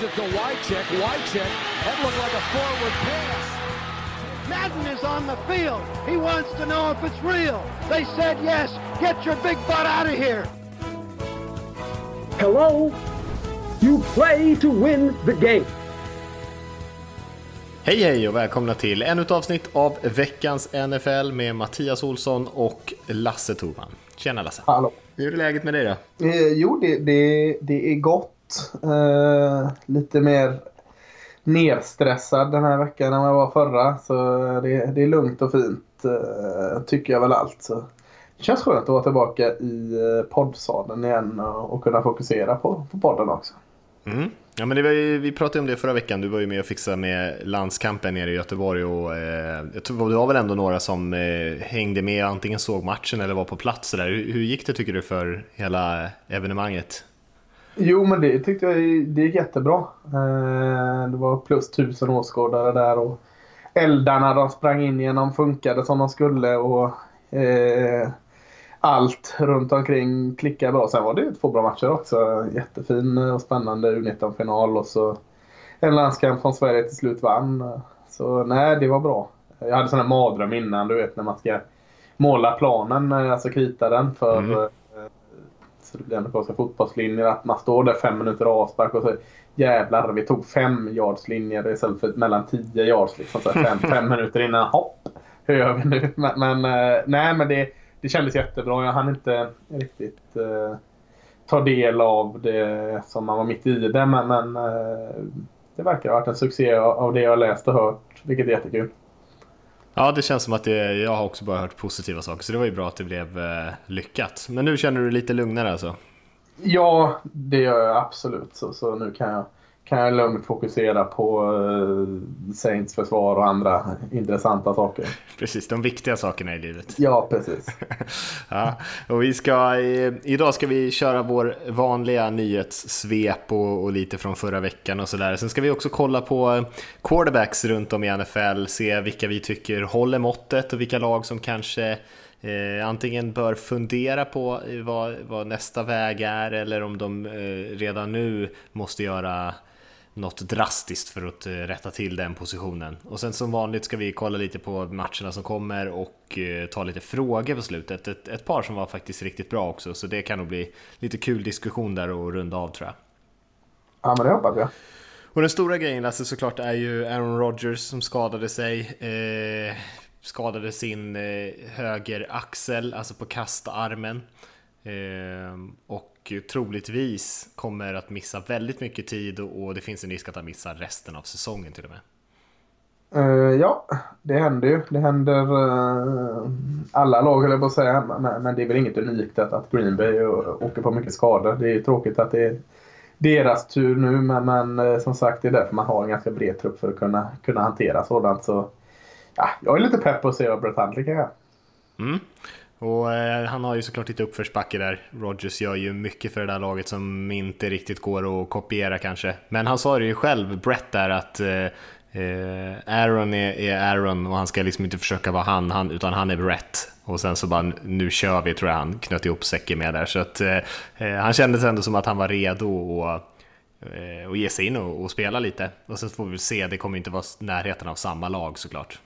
Gives it to Wycheck. Wycheck. That looked like a forward pass. Madden is on the field. He wants to know if it's real. They said yes. Get your big butt out of here. Hello? You play to win the game. Hej hej och välkomna till ännu ett avsnitt av veckans NFL med Mattias Olsson och Lasse Thorman. Tjena Lasse! Hallå! Hur är läget med dig då? Eh, jo, det, det, det är gott. Eh, lite mer nedstressad den här veckan än vad jag var förra. Så det, det är lugnt och fint eh, tycker jag väl allt. Så det känns skönt att vara tillbaka i eh, poddsalen igen och, och kunna fokusera på, på podden också. Mm. Ja, men det var ju, vi pratade om det förra veckan, du var ju med och fixade med landskampen nere i Göteborg och eh, jag tror, det var väl ändå några som eh, hängde med, antingen såg matchen eller var på plats där. Hur, hur gick det tycker du för hela evenemanget? Jo, men det tyckte jag det gick jättebra. Eh, det var plus tusen åskådare där och eldarna de sprang in genom funkade som de skulle och eh, allt runt omkring klickade bra. Sen var det två bra matcher också. Jättefin och spännande U19-final och så en landskamp som Sverige till slut vann. Så nej, det var bra. Jag hade sån här mardröm innan, du vet när man ska måla planen, alltså krita den för mm. Amerikanska fotbollslinjer. Att man står där fem minuter avspark och så jävlar, vi tog fem yards linjer istället för mellan tio yards. Liksom, så fem, fem minuter innan, hopp, hur gör vi nu? Men, men nej, men det det kändes jättebra. Jag hann inte riktigt eh, ta del av det som man var mitt i det. Men, men eh, det verkar ha varit en succé av det jag läst och hört, vilket är jättekul. Ja, det känns som att det, jag har också bara hört positiva saker, så det var ju bra att det blev eh, lyckat. Men nu känner du dig lite lugnare alltså? Ja, det gör jag absolut. Så, så nu kan jag kan jag lugnt fokusera på uh, Saints försvar och andra intressanta saker. Precis, de viktiga sakerna i livet. Ja, precis. ja, och vi ska, idag ska vi köra vår vanliga nyhetssvep och, och lite från förra veckan och sådär. Sen ska vi också kolla på quarterbacks runt om i NFL, se vilka vi tycker håller måttet och vilka lag som kanske Eh, antingen bör fundera på vad, vad, nästa väg är eller om de eh, redan nu måste göra något drastiskt för att eh, rätta till den positionen. Och sen som vanligt ska vi kolla lite på matcherna som kommer och eh, ta lite frågor på slutet. Ett, ett par som var faktiskt riktigt bra också, så det kan nog bli lite kul diskussion där och runda av tror jag. Ja, men det hoppas jag. Och den stora grejen alltså såklart är ju Aaron Rodgers som skadade sig. Eh, skadade sin eh, höger axel, alltså på kastarmen. Eh, och troligtvis kommer att missa väldigt mycket tid och det finns en risk att han missar resten av säsongen till och med. Uh, ja, det händer ju. Det händer uh, alla lag höll jag på att säga. Men, men, det är väl inget unikt att, att Green Bay åker på mycket skador. Det är tråkigt att det är deras tur nu men, men som sagt det är därför man har en ganska bred trupp för att kunna, kunna hantera sådant. Så, ja, jag är lite pepp på att se vad Brett Hundley kan göra. Mm. Och eh, han har ju såklart lite uppförsbacke där. Rogers gör ju mycket för det där laget som inte riktigt går att kopiera kanske. Men han sa det ju själv, Brett där, att eh, eh, Aaron är, är, Aaron och han ska liksom inte försöka vara han, han utan han är Brett. Och sen så bara, nu kör vi, tror jag han knöt ihop säcken med där. Så att eh, eh han kändes ändå som att han var redo att eh, och ge sig in och, och, spela lite. Och sen får vi väl se, det kommer inte vara närheten av samma lag såklart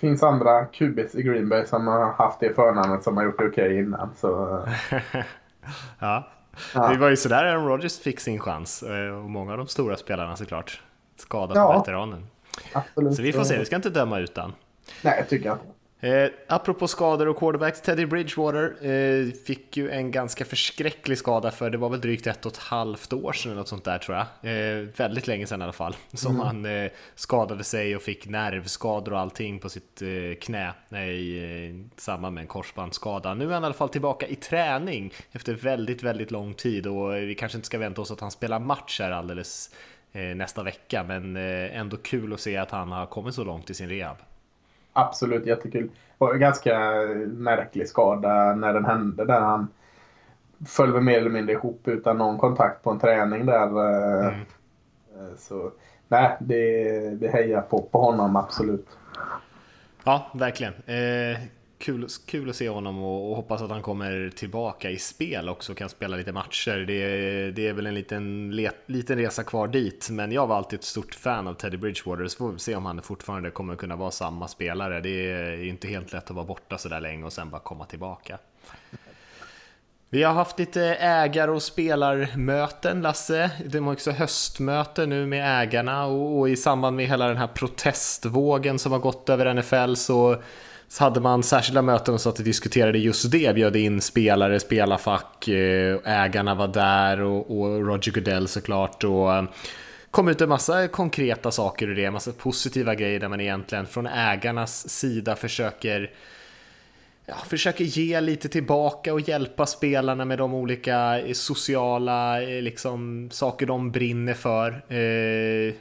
finns andra QBs i Green Bay som har haft det förnamnet som har gjort det okej okay innan. Så... ja. ja. det var ju sådär Aaron Rodgers fick sin chans eh, och många av de stora spelarna såklart. Skadade ja. veteranen. Absolut. Så vi får se, vi ska inte döma utan. Nej, jag tycker inte. Eh, apropå skador och quarterbacks, Teddy Bridgewater eh, fick ju en ganska förskräcklig skada för det var väl drygt ett och ett halvt år sedan eller något sånt där tror jag. Eh, väldigt länge sedan i alla fall. Som mm. han eh, skadade sig och fick nervskador och allting på sitt eh, knä i eh, samband med en korsbandsskada. Nu är han i alla fall tillbaka i träning efter väldigt, väldigt lång tid och vi kanske inte ska vänta oss att han spelar match här alldeles eh, nästa vecka, men ändå kul att se att han har kommit så långt i sin rehab absolut jättekul. Och ganska märklig skada när den hände där han föll mer eller mindre ihop utan någon kontakt på en träning där. Eh, mm. Eh, så nej, det, det hejar på, på honom absolut. Ja, verkligen. Eh, kul, kul att se honom och, och, hoppas att han kommer tillbaka i spel också och kan spela lite matcher. Det, det är väl en liten, liten resa kvar dit, men jag var alltid ett stort fan av Teddy Bridgewater, så får vi se om han fortfarande kommer kunna vara samma spelare. Det är inte helt lätt att vara borta sådär länge och sen bara komma tillbaka. Vi har haft lite ägar och spelarmöten, Lasse. Det var också höstmöte nu med ägarna och, och, i samband med hela den här protestvågen som har gått över NFL så, så hade man särskilda möten och så att och diskuterade just det. Bjöd in spelare, spelarfack, eh, ägarna var där och, och Roger Goodell såklart. Och, eh, kom ut en massa konkreta saker ur det, en massa positiva grejer där man egentligen från ägarnas sida försöker ja, försöker ge lite tillbaka och hjälpa spelarna med de olika eh, sociala liksom, saker de brinner för. Eh,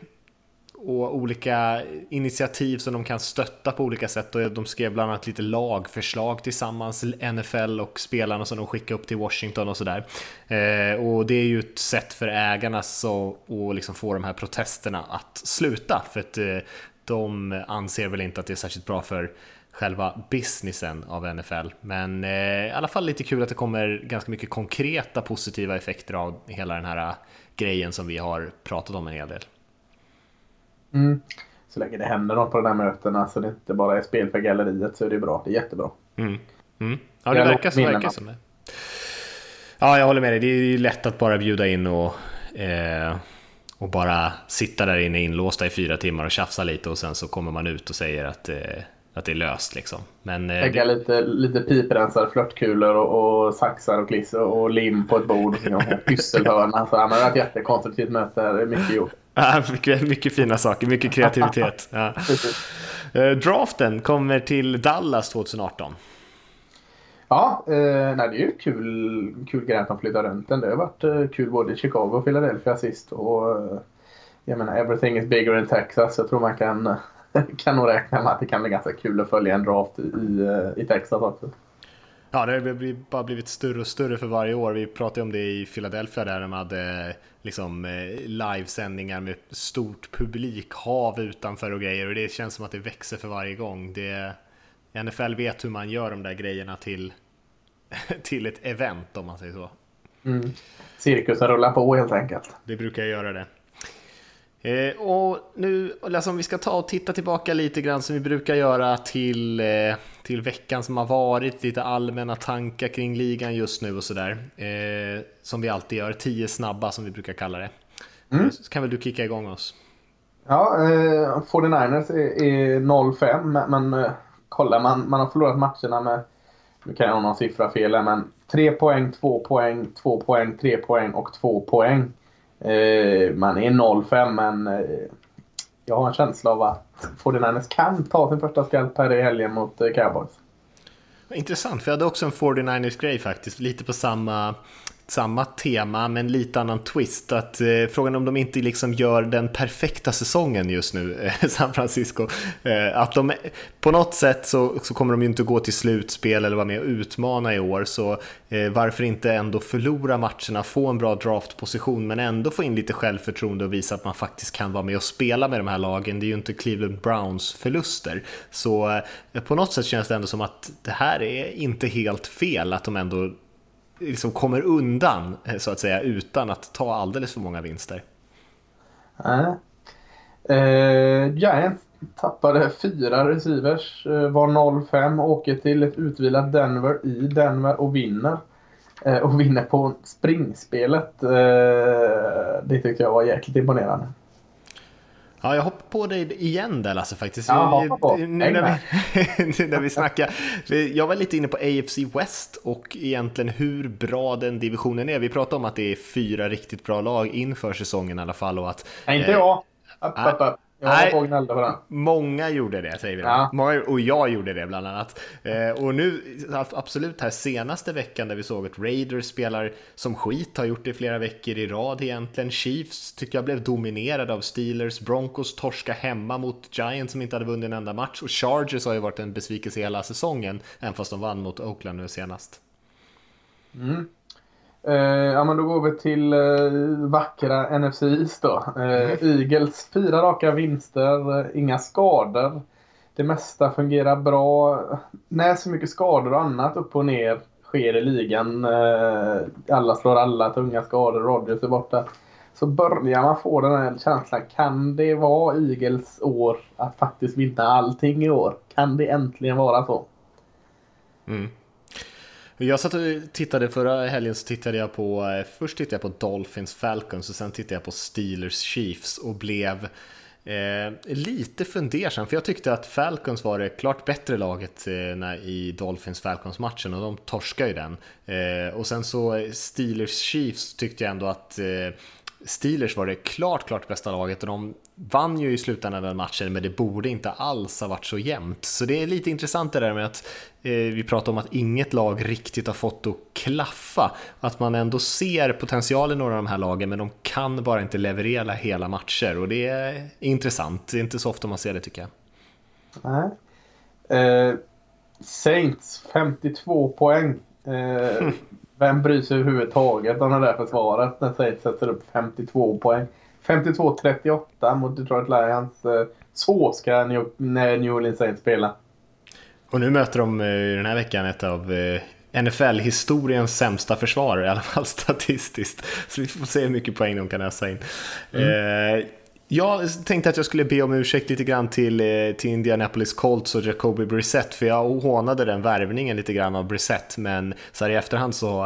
och olika initiativ som de kan stötta på olika sätt. Och de skrev bland annat lite lagförslag tillsammans, NFL och spelarna som de skickade upp till Washington och sådär. Eh, och det är ju ett sätt för ägarna att liksom få de här protesterna att sluta. För att eh, de anser väl inte att det är särskilt bra för själva businessen av NFL. Men eh, i alla fall lite kul att det kommer ganska mycket konkreta positiva effekter av hela den här eh, grejen som vi har pratat om en hel del. Mm. Så länge det händer något på de här mötena så det inte bara är spel för galleriet så är det bra. Det är jättebra. Mm. Mm. Ja, det verkar, så, verkar som det. Ja, jag håller med dig. Det är ju lätt att bara bjuda in och, eh, och bara sitta där inne inlåsta i fyra timmar och tjafsa lite och sen så kommer man ut och säger att eh, att det är löst liksom. Men, eh, Lägga det... lite, lite piprensar, flörtkulor och, och saxar och klister och lim på ett bord och pysselhörna. Så, ja, det var ett jättekonstruktivt möte. Det är mycket gjort. Ja, mycket, mycket fina saker, mycket kreativitet. Ja. Eh, draften kommer till Dallas 2018. Ja, eh, nej, det är ju kul, kul grej att de flyttar runt den. Det har varit eh, kul både i Chicago och Philadelphia sist. Och, eh, jag menar, everything is bigger in Texas. Jag tror man kan kan nog räkna med att det kan bli ganska kul att följa en draft i, i Texas också. Ja, det har bara blivit större och större för varje år. Vi pratade om det i Philadelphia där de hade liksom eh, livesändningar med stort publikhav utanför och grejer och det känns som att det växer för varje gång. Det, NFL vet hur man gör de där grejerna till, till ett event om man säger så. Mm. Cirkusen rullar på helt enkelt. Det brukar göra det. Eh, och nu, alltså om vi ska ta och titta tillbaka lite grann som vi brukar göra till, eh, till veckan som har varit, lite allmänna tankar kring ligan just nu och sådär. Eh, som vi alltid gör, tio snabba som vi brukar kalla det. Mm. Så kan väl du kicka igång oss? Ja, eh, 49ers är, är 0-5, men eh, kolla man, man har förlorat matcherna med, nu kan jag ha någon siffra fel men 3 poäng, 2 poäng, 2 poäng, 3 poäng och 2 poäng. Eh, man är 0-5 men eh, jag har en känsla av att 49ers kan ta sin första skalp här i helgen mot eh, Cowboys. Intressant, för jag hade också en 49ers grej faktiskt, lite på samma samma tema men lite annan twist. Att, eh, frågan om de inte liksom gör den perfekta säsongen just nu, eh, San Francisco. Eh, att de, på något sätt så, så kommer de ju inte gå till slutspel eller vara med och utmana i år. Så eh, varför inte ändå förlora matcherna, få en bra draftposition men ändå få in lite självförtroende och visa att man faktiskt kan vara med och spela med de här lagen. Det är ju inte Cleveland Browns förluster. Så eh, på något sätt känns det ändå som att det här är inte helt fel att de ändå liksom kommer undan eh, så att säga utan att ta alldeles för många vinster. Nej. Eh, Giants tappade fyra receivers, eh, var 0-5, åker till ett utvilat Denver i Denver och vinner. Eh, och vinner på springspelet. Eh, det tyckte jag var jäkligt imponerande. Ja, jag hoppar på dig igen där Lasse faktiskt. Ja, på. Nu när vi, när vi snackar. Jag var lite inne på AFC West och egentligen hur bra den divisionen är. Vi pratade om att det är fyra riktigt bra lag inför säsongen i alla fall. Och att, Nej, inte jag. Upp, upp, upp. Jag var på den. Många gjorde det, säger vi. Ja. Många, och jag gjorde det bland annat. Eh, och nu, absolut här senaste veckan där vi såg att Raiders spelar som skit, har gjort det flera veckor i rad egentligen. Chiefs tycker jag blev dominerade av Steelers. Broncos torska hemma mot Giants som inte hade vunnit en enda match. Och Chargers har ju varit en besvikelse hela säsongen, även fast de vann mot Oakland nu senast. Mm. Eh, ja, men då går vi till eh, vackra NFC East då. Eh, mm. Eagles fyra raka vinster, eh, inga skador. det mesta fungerar bra. När så mycket skador och annat upp och ner sker i ligan. Eh, alla slår alla, tunga skador, Rodgers är borta. Så börjar man få den här känslan. Kan det vara Eagles år att faktiskt vinna allting i år? Kan det äntligen vara så? Mm. Jag satt och tittade förra helgen så tittade jag på, eh, först tittade jag på Dolphins Falcons och sen tittade jag på Steelers Chiefs och blev Eh, lite fundersam, för jag tyckte att Falcons var det klart bättre laget eh, när, i Dolphins Falcons-matchen och de torskade ju den. Eh, och sen så eh, Steelers Chiefs tyckte jag ändå att eh, Steelers var det klart, klart bästa laget och de vann ju i slutändan den matchen men det borde inte alls ha varit så jämnt. Så det är lite intressant det där med att eh, vi pratar om att inget lag riktigt har fått att klaffa. Att man ändå ser potentialen i några av de här lagen men de kan bara inte leverera hela matcher och det är intressant. Det är inte så ofta man ser det tycker jag. Nej. Eh, Saints 52 poäng. Eh, vem bryr sig överhuvudtaget om det där försvaret när Saints sätter upp 52 poäng? 52-38 mot Detroit Lions. Eh, så ska New, New Orleans Saints spela. Och nu möter de eh, den här veckan ett av eh, NFL-historiens sämsta försvar, i alla fall statistiskt. Så vi får se hur mycket poäng de kan ösa in. Mm. Jag tänkte att jag skulle be om ursäkt lite grann till, till Indianapolis Colts och Jacoby Brissett, för jag hånade den värvningen lite grann av Brissett, men så här i efterhand så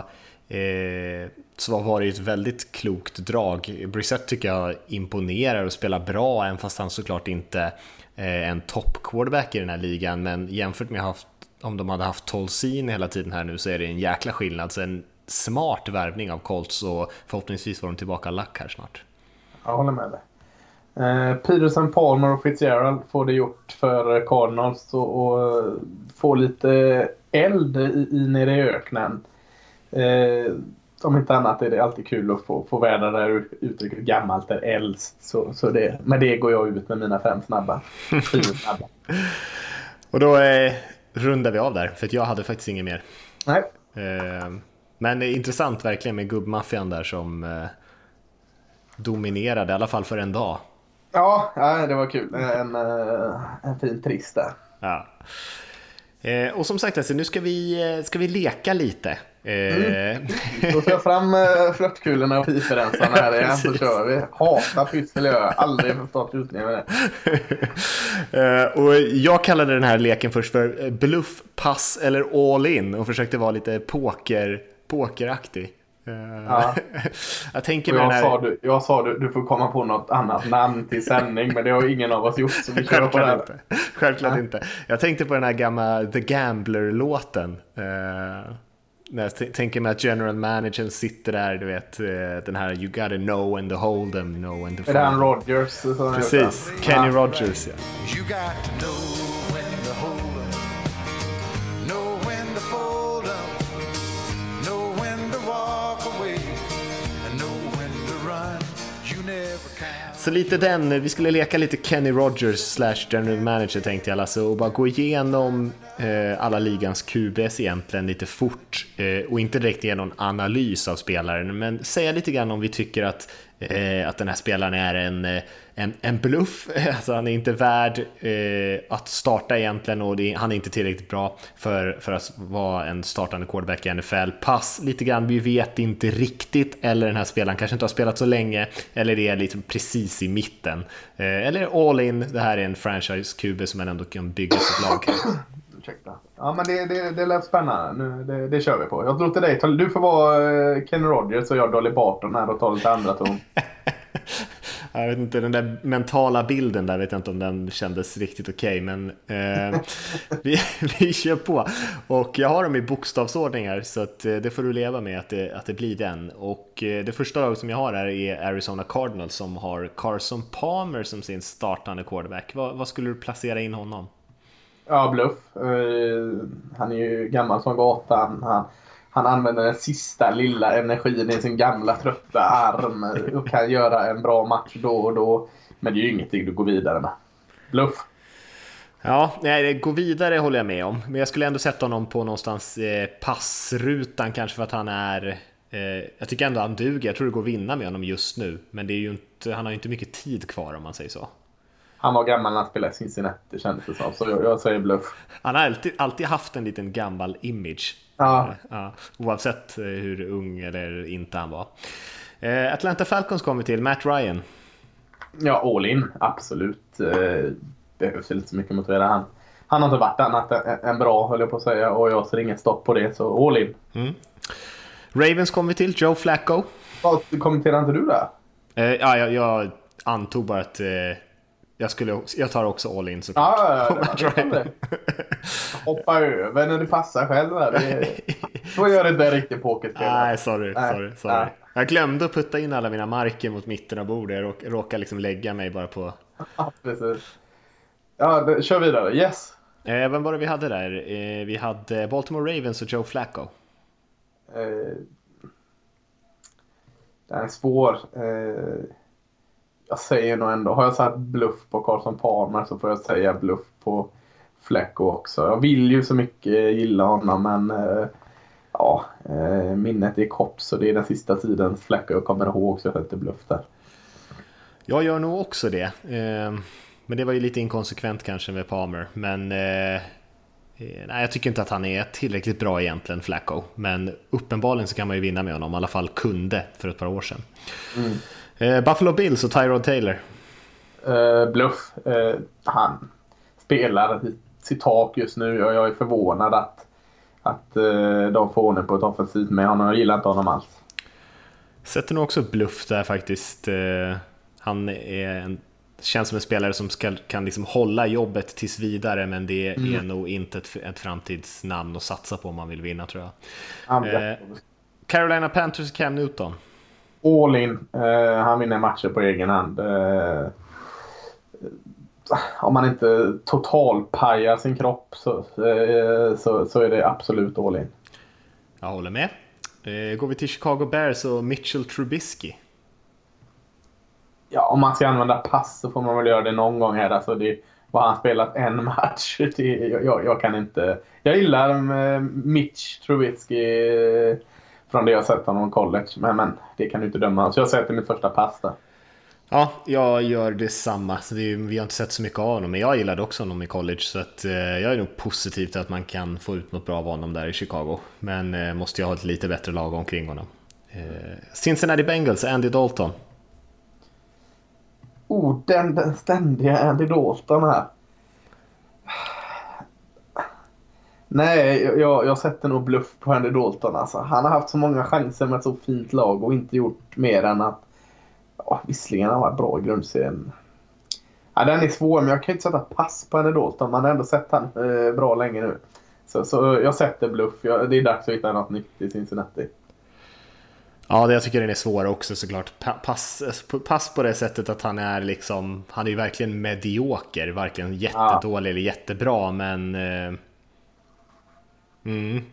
eh, så var det ett väldigt klokt drag. Brissett tycker jag imponerar och spelar bra, även fast han såklart inte är en topp-quarterback i den här ligan, men jämfört med haft, om de hade haft Tolsin hela tiden här nu så är det en jäkla skillnad. Så en smart värvning av Colts och förhoppningsvis får de tillbaka lack här snart. Jag håller med dig. Eh, Peterson, Palmer och Fitzgerald får det gjort för Cardinals och, och lite eld i, i nere i öknen. Eh, om inte annat är det alltid kul att få, få vädra det uttrycket gammalt är äldst. Så, så det, med det går jag ut med mina fem snabba. snabba. och då eh, rundar vi av där, för jag hade faktiskt inget mer. Nej. Eh, men det är intressant verkligen med gubbmaffian där som eh, dominerade, i alla fall för en dag. Ja, ja det var kul. En, eh, en fin trist där. Ja. Eh, och som sagt, alltså, nu ska vi, eh, ska vi leka lite. Mm. Då tar jag fram uh, flörtkulorna och piprensarna här igen så kör vi. Hatar pyssel jag aldrig förstått med det. uh, och jag kallade den här leken först för bluff, pass eller all in och försökte vara lite poker, pokeraktig. Ja. jag tänker jag, här... sa, du, jag sa du, du får komma på något annat namn till sändning men det har ingen av oss gjort så vi kör på det. Inte. Självklart ja. inte. Jag tänkte på den här gamla The Gambler-låten. Uh, när jag tänker mig att general managern sitter där, du vet, uh, den här You gotta know when to hold them, know when to Är det han Rogers? Precis, Kenny ja. Rogers ja. Så lite den, vi skulle leka lite Kenny Rogers slash general manager tänkte jag Lasse och bara gå igenom eh, alla ligans QBs egentligen lite fort eh, och inte direkt ge någon analys av spelaren men säga lite grann om vi tycker att, eh, att den här spelaren är en eh, en, en bluff. Alltså han är inte värd eh, att starta egentligen och det, han är inte tillräckligt bra för, för att vara en startande quarterback i NFL. Pass lite grann, vi vet inte riktigt, eller den här spelaren kanske inte har spelat så länge, eller det är lite precis i mitten. Eh, eller all in, det här är en franchise-QB som man ändå kan bygga sitt lag Ursäkta. Ja men det, det, det lät spännande. Nu, det, det kör vi på. Jag tror till dig, du får vara eh, Ken Rogers och jag Dolly Barton här och ta lite andra ton. Jag vet inte, den där mentala bilden där vet jag inte om den kändes riktigt okej, okay, men eh, vi, vi kör på. Och jag har dem i bokstavsordningar så att, eh, det får du leva med att det, att det blir den. Och eh, det första laget som jag har här är Arizona Cardinals som har Carson Palmer som sin startande quarterback. Vad skulle du placera in honom? Ja, bluff. Eh, han är ju gammal som gatan. Han, han använder den sista lilla energin i sin gamla trötta arm och kan göra en bra match då och då. Men det är ju ingenting du går vidare med. Bluff. Ja, nej, gå vidare håller jag med om. Men jag skulle ändå sätta honom på någonstans eh, passrutan kanske för att han är... Eh, jag tycker ändå han duger. Jag tror det går att vinna med honom just nu. Men det är ju inte, han har ju inte mycket tid kvar om man säger så. Han var gammal när han spelade Cincinnati kändes det som. Så jag, jag säger bluff. Han har alltid, alltid haft en liten gammal image. Ja. Ja, oavsett eh, hur ung eller inte han var. Eh, Atlanta Falcons kommer till, Matt Ryan. Ja, all in. Absolut. Eh, behövs inte så mycket motivera. Han, han har inte varit annat än en bra, höll jag på att säga. Och jag ser inget stopp på det, så all in. Mm. Ravens kommer till, Joe Flacco. Vad kommenterar inte du? Eh, ja, jag, jag antog bara att eh, jag, skulle, jag tar också all in såklart. Ja, ja, ja, det. Hoppa över när det passar själv. Det, så gör inte en riktig pokerspelare. Nej, sorry. Nej, sorry, sorry. nej. Jag glömde att putta in alla mina marker mot mitten av bordet. Jag råk, råkade liksom lägga mig bara på... Ja, precis. Ja, det, kör vidare. Yes. Eh, vem var det vi hade där? Eh, vi hade Baltimore Ravens och Joe Flacco. Eh, den är svår. Eh, jag säger nog ändå, har jag sagt bluff på Carson Palmer så får jag säga bluff på Flecko också. Jag vill ju så mycket gilla honom men eh, ja, eh, minnet är kort så det är den sista tiden Flecko jag kommer ihåg så jag sätter bluff där. Jag gör nog också det. Eh, men det var ju lite inkonsekvent kanske med Palmer. Men eh, eh, nej, jag tycker inte att han är tillräckligt bra egentligen, Flacco. Men uppenbarligen så kan man ju vinna med honom. I alla fall kunde för ett par år sedan. Eh, Buffalo Bills och Tyrod Taylor. Eh, bluff. Eh, han spelar sitt tak just nu och jag är förvånad att, att eh, de får ordning på ett offensivt med honom. Jag gillar inte honom alls. Sätter nog också bluff där faktiskt. Eh, han är en, känns som en spelare som ska, kan liksom hålla jobbet tills vidare men det är nog inte ett, ett framtidsnamn att satsa på om man vill vinna tror jag. Carolina Panthers Cam Newton. All in. Eh, han vinner matcher på egen hand. Eh, om man inte totalpajar sin kropp så, eh, så, så är det absolut all in. Jag håller med. Eh, går vi till Chicago Bears och Mitchell Trubisky. Ja, om man ska använda pass så får man väl göra det någon gång här. Alltså det, vad han spelat en match? Det, jag, jag, jag kan inte... Jag gillar eh, Mitch Trubisky eh, från det jag sett honom i college. Men, men det kan du inte döma. Så jag sätter mitt första pass där. Ja, jag gör detsamma. Är, vi har inte sett så mycket av honom, men jag gillade också honom i college. Så att, eh, jag är nog positiv till att man kan få ut något bra av honom där i Chicago. Men eh, måste jag ha ett lite bättre lag omkring honom. Eh, Cincinnati Bengals, Andy Dalton. Oh, den, den ständiga Andy Dalton här. Nej, jag, jag sätter nog bluff på Andy Dalton. Alltså. Han har haft så många chanser med ett så fint lag och inte gjort mer än att... Ja, visserligen har han varit bra i grundserien. Ja, den är svår, men jag kan inte sätta pass på Andy Dalton. Man har ändå sett han eh, bra länge nu. Så, så jag sätter bluff. Jag, det är dags att hitta något nytt i Cincinnati. Ja, det jag tycker den är svår också såklart. Pa- Pass, pass på det sättet att han är liksom, han är ju verkligen medioker, varken jättedålig eller jättebra, men... Eh, mm,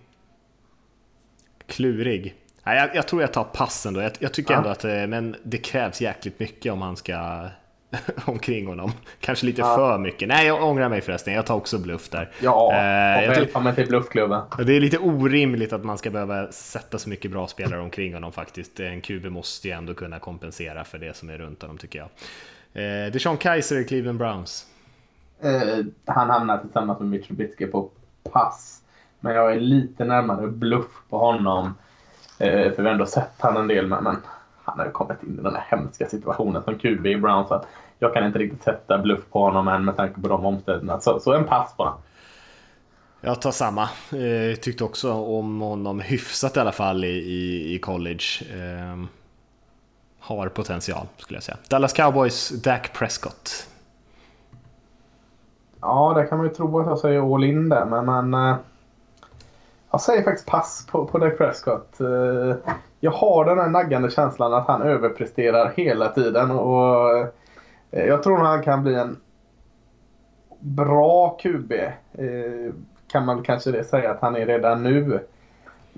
klurig. Nej, jag, jag tror jag tar passen då. Jag, jag tycker Ja. ändå att eh, men det krävs jäkligt mycket om han ska omkring honom. Kanske lite Ja. för mycket. Nej, jag ångrar mig förresten. Jag tar också bluff där. Ja, Eh, välkommen till bluffklubben. det är lite orimligt att man ska behöva sätta så mycket bra spelare omkring honom faktiskt. En QB måste ju ändå kunna kompensera för det som är runt honom tycker jag. Eh, Deshaun Kaiser i Cleveland Browns. Eh, han hamnar tillsammans med Mitch Trubisky på pass. Men jag är lite närmare bluff på honom. Eh, för vi har ändå sett han en del. Men, men han har ju kommit in i den här hemska situationen som QB i Browns. Så att jag kan inte riktigt sätta bluff på honom än med tanke på de omständigheterna. Så, så en pass på honom. Jag tar samma. Eh, tyckte också om honom hyfsat i alla fall i, i, i college. Eh, har potential skulle jag säga. Dallas Cowboys, Dak Prescott. Ja, där kan man ju tro att jag säger all in där. Men, men eh, jag säger faktiskt pass på, på Dak Prescott. Eh, jag har den här naggande känslan att han överpresterar hela tiden. Och eh, Jag tror att han kan bli en bra QB. Eh, kan man kanske säga att han är redan nu.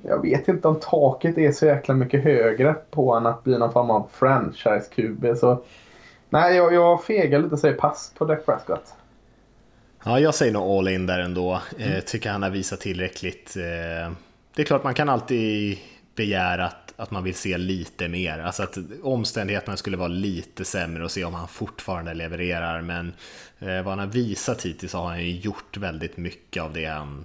Jag vet inte om taket är så jäkla mycket högre på honom att bli någon form av franchise-QB. Så nej, jag, jag fegar lite och säger pass på Dak Prescott. Ja, jag säger nog all in där ändå. Eh, tycker han har visat tillräckligt. Eh, det är klart, man kan alltid begär att, att man vill se lite mer. Alltså att omständigheterna skulle vara lite sämre och se om han fortfarande levererar. Men eh, vad han har visat hittills har han ju gjort väldigt mycket av det han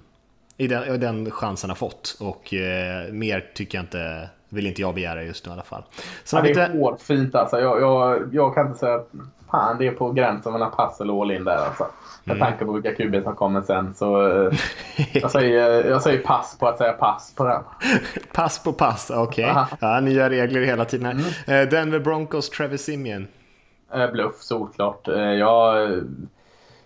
i den, den chansen har fått. Och eh, mer tycker jag inte, vill inte jag begära just nu i alla fall. Så ja, det är hårfint alltså. Jag, jag, jag kan inte säga att fan det är på gränsen mellan pass eller all in där alltså. Med mm. tanke på vilka QB som kommer sen så eh, jag, säger, jag säger pass på att säga pass på den. pass på pass, okej. Okay. Ja, nya regler hela tiden. Mm. Eh, Denver Broncos, Travis Simeon. Eh, bluff, solklart. Jag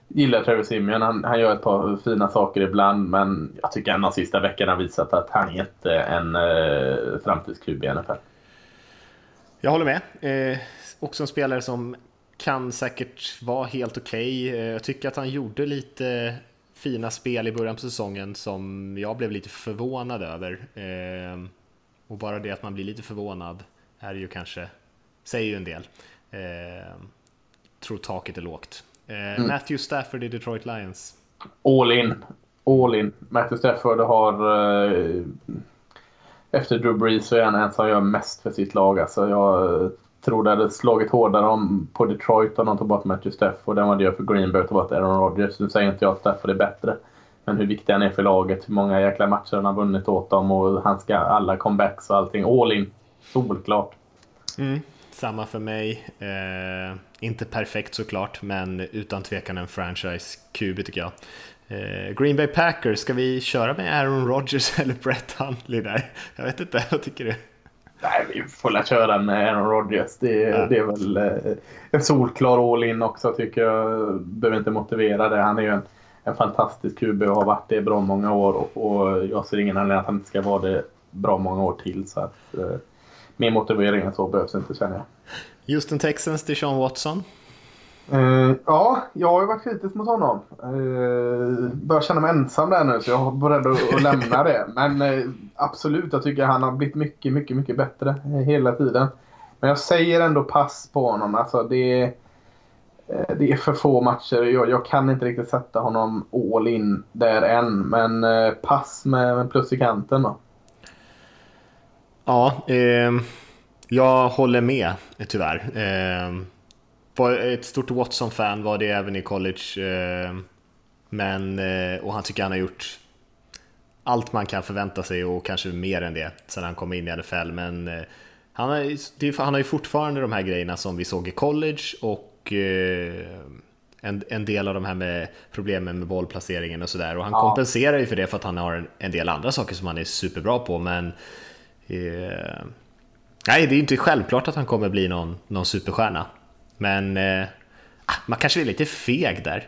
gillar Travis Simeon. Han, han gör ett par fina saker ibland men jag tycker ändå de sista veckorna har visat att han är inte en eh, framtidsklub i NFL. Jag håller med. Eh, också en spelare som kan säkert vara helt okej. Okay. Eh, jag tycker att han gjorde lite fina spel i början på säsongen som jag blev lite förvånad över. Eh, och bara det att man blir lite förvånad är ju kanske, säger ju en del. Eh, tror taket är lågt. Mm. Matthew Stafford i Detroit Lions. All in. All in. Matthew Stafford har... Eh, efter Drew Brees så är han den som gör mest för sitt lag. Alltså jag tror det hade slagit hårdare om på Detroit om de tog bort Matthew Stafford än vad det gör för Green Bay att ta bort Aaron Rodgers. Nu säger inte jag att Stafford är bättre. Men hur viktig han är för laget, hur många jäkla matcher han har vunnit åt dem och han ska alla comebacks och allting. All in. Solklart. Mm. Samma för mig. Eh, inte perfekt såklart, men utan tvekan en franchise-QB tycker jag. Eh, Green Bay Packers, ska vi köra med Aaron Rodgers eller Brett Huntley där? Jag vet inte, vad tycker du? Nej, vi får väl köra med Aaron Rodgers. Det, ja. det är väl eh, en solklar all-in också tycker jag. Behöver inte motivera det. Han är ju en, en fantastisk QB och har varit det bra många år och, och jag ser ingen anledning att han inte ska vara det bra många år till. Så att, eh, mer motivering än så behövs inte känner jag. Houston Texans, Deshaun Watson. Uh, ja, jag har ju varit kritisk mot honom. Uh, börjar känna mig ensam där nu så jag är beredd att, att lämna det. Men uh, absolut, jag tycker han har blivit mycket, mycket, mycket bättre hela tiden. Men jag säger ändå pass på honom. Alltså det, det är för få matcher. Jag, jag, kan inte riktigt sätta honom all in där än. Men pass med, med plus i kanten då. Ja, eh, jag håller med tyvärr. Eh, var ett stort Watson-fan var det även i college. Eh, men, eh, och han tycker han har gjort allt man kan förvänta sig och kanske mer än det sedan han kom in i NFL. Men eh, han har, han har ju fortfarande de här grejerna som vi såg i college och en, en del av de här med problemen med bollplaceringen och sådär. Och han ja. kompenserar ju för det för att han har en, en del andra saker som han är superbra på. Men Eh, nej, det är inte självklart att han kommer bli någon, någon superstjärna. Men eh, ah, man kanske är lite feg där.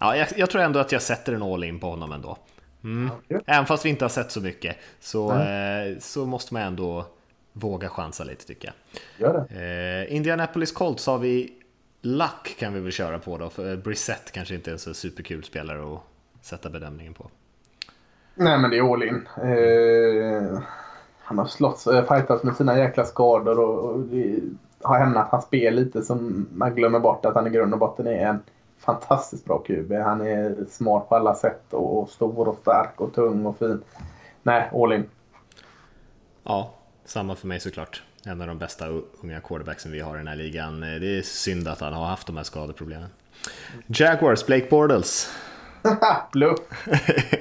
Ja, jag, jag, tror ändå att jag sätter en all in på honom ändå. Mm. Även fast vi inte har sett så mycket så, mm. eh, så måste man ändå våga chansa lite tycker jag. Det. Eh, Indianapolis Colts har vi Luck kan vi väl köra på då, för Brissett kanske inte är en så superkul spelare att sätta bedömningen på. Nej men det är all in. Eh han har slått, äh, fightats med sina jäkla skador och, och har hämnat hans spel lite som man glömmer bort att han i grund och botten är en fantastiskt bra QB. Han är smart på alla sätt och, stor och stark och tung och fin. Nej, all in. Ja, samma för mig såklart. En av de bästa unga quarterbacksen vi har i den här ligan. Eh, det är synd att han har haft de här skadeproblemen. Jaguars, Blake Bortles. Bluff.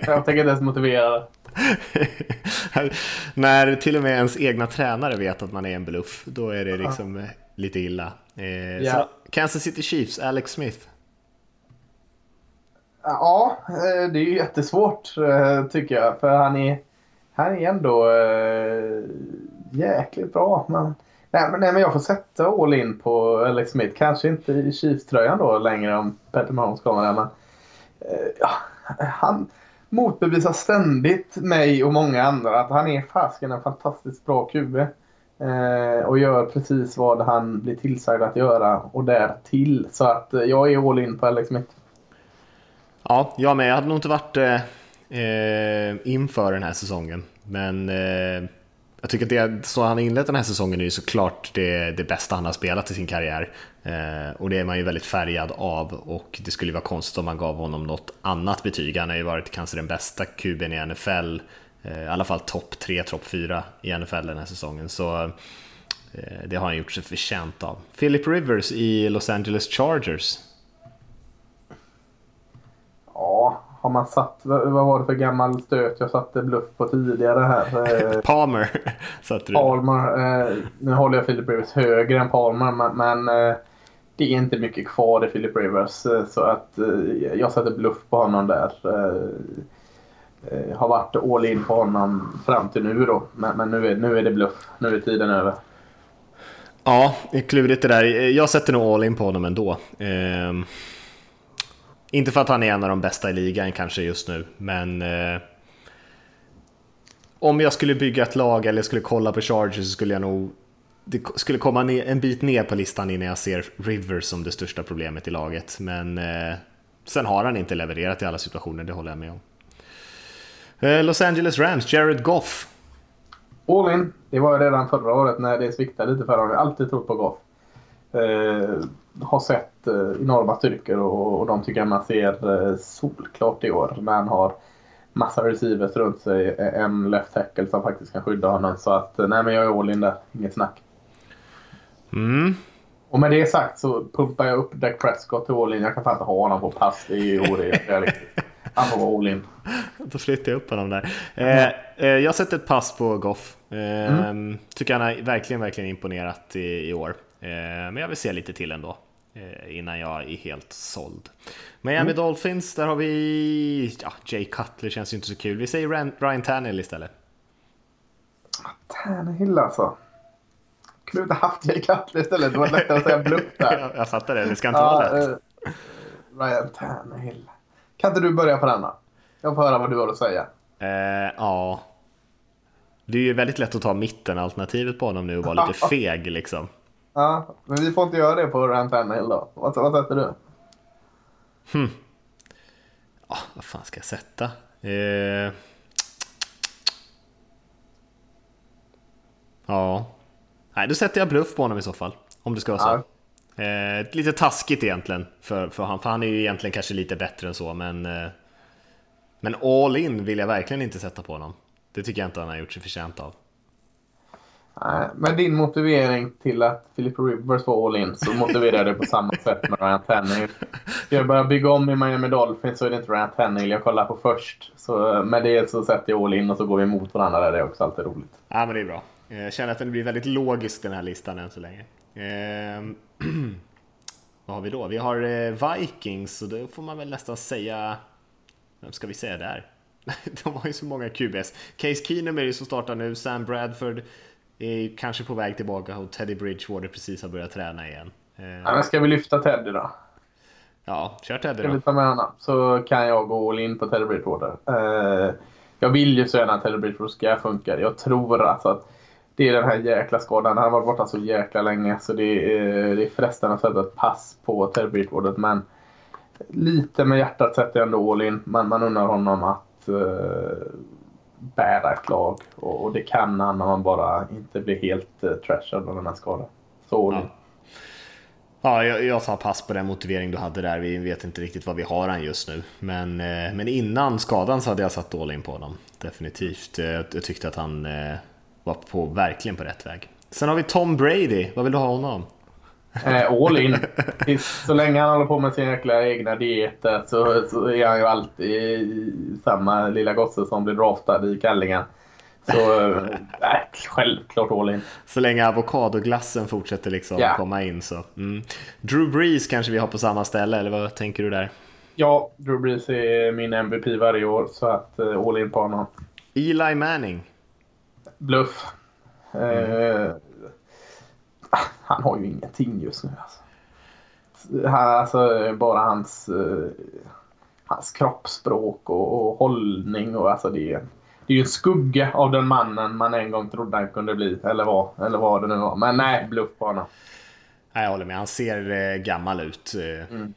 Jag tänker inte ens motivera det. När till och med ens egna tränare vet att man är en bluff, då är det liksom lite illa. Eh, yeah. Kansas City Chiefs, Alex Smith. Ja, eh, det är ju jättesvårt eh, tycker jag. För han är, han är ändå äh, jäkligt bra. Men, nej, men, nej, men jag får sätta all in på Alex Smith. Kanske inte i Chiefs-tröjan då längre om Peter Mahomes kommer där. Men, Eh, ja, han, motbevisar ständigt mig och många andra att han är fasken en fantastiskt bra QB. Eh, och gör precis vad han blir tillsagd att göra och därtill. Så att eh, jag är all in på Alex Smith. Ja, jag med. Jag hade nog inte varit eh, eh inför den här säsongen. Men eh, jag tycker att det så han inlett den här säsongen är ju såklart det, det bästa han har spelat i sin karriär. Eh, och det är man ju väldigt färgad av och det skulle ju vara konstigt om man gav honom något annat betyg. Han har ju varit kanske den bästa kuben i NFL eh, i alla fall topp 3, topp 4 i NFL den här säsongen. Så eh, det har han gjort sig förtjänt av. Philip Rivers i Los Angeles Chargers. Ja, har man satt, vad var det för gammal stöt jag satte bluff på tidigare här? Palmer satte du. Palmer. Nu håller jag Philip Rivers högre än Palmer men det är inte mycket kvar i Philip Rivers. Så att jag sätter bluff på honom där. Har varit all in på honom fram till nu då. Men, men nu, är, nu är det bluff. Nu är tiden över. Ja, klurigt det där. Jag sätter nog all in på honom ändå. Eh, inte för att han är en av de bästa i ligan kanske just nu, men eh, om jag skulle bygga ett lag eller skulle kolla på Chargers så skulle jag nog det skulle komma en bit ner på listan innan jag ser Rivers som det största problemet i laget. Men eh, sen har han inte levererat i alla situationer, det håller jag med om. Eh, Los Angeles Rams, Jared Goff. All in. Det var ju redan förra året när det sviktade lite för honom. Jag har alltid trott på Goff. Eh, har sett eh, enorma styrkor och, och de tycker jag man ser eh, solklart i år när han har massa receivers runt sig. En left tackle som faktiskt kan skydda honom. Så att nej men jag är all in där. Inget snack. Mm. Och med det sagt så pumpar jag upp Dak Prescott till all in. Jag kan fan inte ha honom på pass. Det är ju orealistiskt. Han får vara all in. Då flyttar jag upp honom där. Eh, eh, jag sätter ett pass på Goff. Eh, mm. Tycker han har verkligen, verkligen imponerat i, i år. Eh, men jag vill se lite till ändå. Eh, innan jag är helt såld. Miami mm. Dolphins, där har vi... Ja, Jay Cutler känns ju inte så kul. Vi säger Ryan Tannehill istället. Tannehill alltså. Kunde du inte haft Jay Cutler istället? Det var lättare att säga bluff där. jag, jag fattar det, det ska inte ja, vara lätt. Uh, Ryan Tannehill. Kan inte du börja på denna? Jag får höra vad du har att säga. Uh, ja. Det är ju väldigt lätt att ta mitten-alternativet på honom nu och vara lite feg liksom. Ja, men vi får inte göra det på Ryan Tannehill då. Vad, vad sätter du? Hmm. Oh, vad fan ska jag sätta? Eh... Ja. Nej, då sätter jag bluff på honom i så fall. Om det ska vara så. Ja. Eh, lite taskigt egentligen för, för han, för han är ju egentligen kanske lite bättre än så, men... Eh, men all in vill jag verkligen inte sätta på honom. Det tycker jag inte han har gjort sig förtjänt av. Nej, men din motivering till att Philip Rivers var all in så motiverar det på samma sätt med Ryan Tannehill. Ska jag börja bygga om i Miami Dolphins så är det inte Ryan Tannehill jag kollar på först. Så med det så sätter jag all in och så går vi emot varandra där. Det är också alltid roligt. Ja, men det är bra. Jag känner att den blir väldigt logisk den här listan än så länge. Ehm, vad har vi då? Vi har eh, Vikings och då får man väl nästan säga... Vem ska vi säga där? De har ju så många QBs. Case Keenum är ju som startar nu, Sam Bradford är kanske på väg tillbaka och Teddy Bridgewater precis har börjat träna igen. Eh, ja, men ska vi lyfta Teddy då? Ja, kör Teddy då. Ska vi ta med honom? Så kan jag gå all in på Teddy Bridgewater. Eh, jag vill ju så gärna att Teddy Bridgewater ska funka. Jag tror alltså att det är den här jäkla skadan. Han har varit borta så jäkla länge så det är, det är frestande att sätta ett pass på Teddy Bridgewater. Men lite med hjärtat sätter jag ändå all in. Man, man undrar honom att uh, bära ett lag. Och, och, det kan han när man bara inte blir helt uh, trashad av den här skadan. Så. Ja. Ja, jag, jag tar pass på den motivering du hade där. Vi vet inte riktigt vad vi har han just nu. Men, eh, men innan skadan så hade jag satt all in på honom. Definitivt. Eh, jag, jag tyckte att han eh, var på, verkligen på rätt väg. Sen har vi Tom Brady. Vad vill du ha honom? Eh, all in. Så länge han håller på med sin jäkla egna dieter så, så är han ju alltid samma lilla gosse som blir draftad i kallingen. Så äh, självklart all in. Så länge avokadoglassen fortsätter liksom ja. komma in så. Mm. Drew Brees kanske vi har på samma ställe, eller vad tänker du där? Ja, Drew Brees är min MVP varje år, så att uh, all in på honom. Eli Manning? Bluff. Mm. Uh, han har ju ingenting just nu. Alltså. alltså bara hans, uh, hans kroppsspråk och, och hållning och alltså det det är ju en skugga av den mannen man en gång trodde han kunde bli. Eller vad, eller vad det nu var. Men nej, bluff på honom. Nej, jag håller med. Han ser eh, gammal ut. Eh, mm.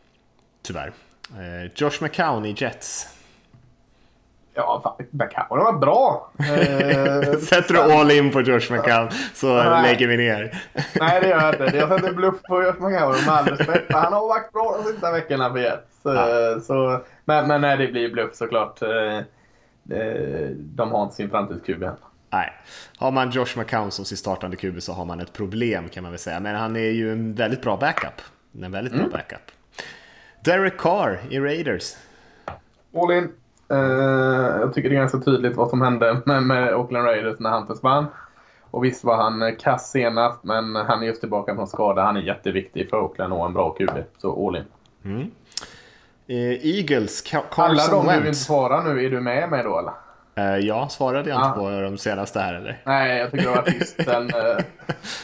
Tyvärr. Josh McCown i Jets. Ja, McCown var bra. Sätter du all in på Josh McCown så nej. lägger vi ner. nej, det gör jag inte. Jag sätter bluff på Josh McCown med all respekt. Han har varit bra de sista veckorna för Jets. Ja. Så, men, men nej, det blir bluff såklart eh, de har inte sin framtidsqb än. Nej, har man Josh McCown som sin startande QB så har man ett problem kan man väl säga. Men han är ju en väldigt bra backup. En väldigt mm. bra backup. Derek Carr i Raiders. All in. Uh, jag tycker det är ganska tydligt vad som hände med, med Oakland Raiders när han försvann. Och visst var han kass senast, men han är just tillbaka från skada. Han är jätteviktig för Oakland och en bra QB. Så all in. Mm. Uh, Eagles, Carson Alla de Wentz. du inte svarar nu, är du med mig då eller? Uh, ja, svarade jag inte på de senaste här eller? Nej, jag tycker det var tyst sen,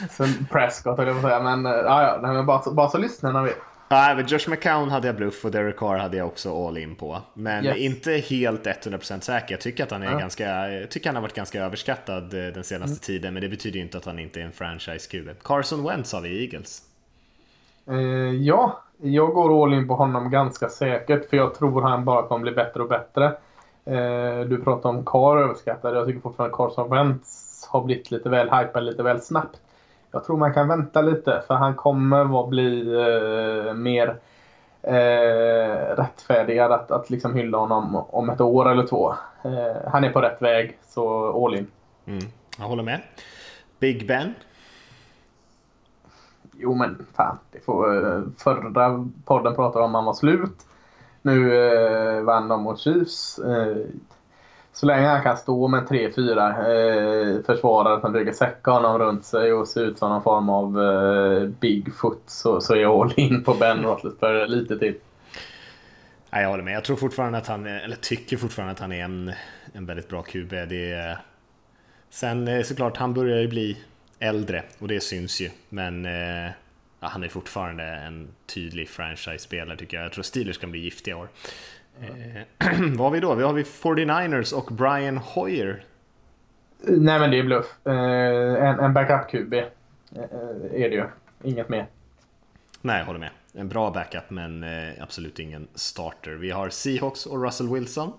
sen Prescott höll jag säga. Men, uh, ja, men bara, bara så lyssnarna vet. Nej, men Josh McCown hade jag bluff och Derek Carr hade jag också all in på. Men yes. inte helt 100% säker. Jag tycker att han är ja. ganska, jag tycker han har varit ganska överskattad den senaste mm. tiden. Men det betyder ju inte att han inte är en franchise-QB. Carson Wentz har vi i Eagles. ja, jag går all in på honom ganska säkert. För jag tror han bara kommer bli bättre och bättre. Eh, du pratar om Carr överskattad. Jag tycker fortfarande Carson Wentz har blivit lite väl hypad lite väl snabbt. Jag tror man kan vänta lite för han kommer att bli eh, mer eh, rättfärdigad att, att liksom hylla honom om ett år eller två. Eh, han är på rätt väg, så all in. Mm, jag håller med. Big Ben? Jo men fan, det får, eh, förra podden pratade om att han var slut. Nu eh, vann de mot Chiefs. Eh, så länge han kan stå med 3-4 eh, försvarare som brukar säcka honom runt sig och se ut som någon form av eh, Bigfoot så, så är jag all in på Ben Roethlisberger lite till. Nej, jag håller med. Jag tror fortfarande att han eller tycker fortfarande att han är en, en väldigt bra QB. Det är, sen eh, såklart, han börjar ju bli äldre och det syns ju. Men eh, han är fortfarande en tydlig franchise-spelare tycker jag. Jag tror Steelers kan bli giftiga i år. Eh, vad har vi då? Vi har vi 49ers och Brian Hoyer. Nej men det är bluff. Eh, en, en backup-QB eh, är det ju. Inget mer. Nej, jag håller med. En bra backup men eh, absolut ingen starter. Vi har Seahawks och Russell Wilson.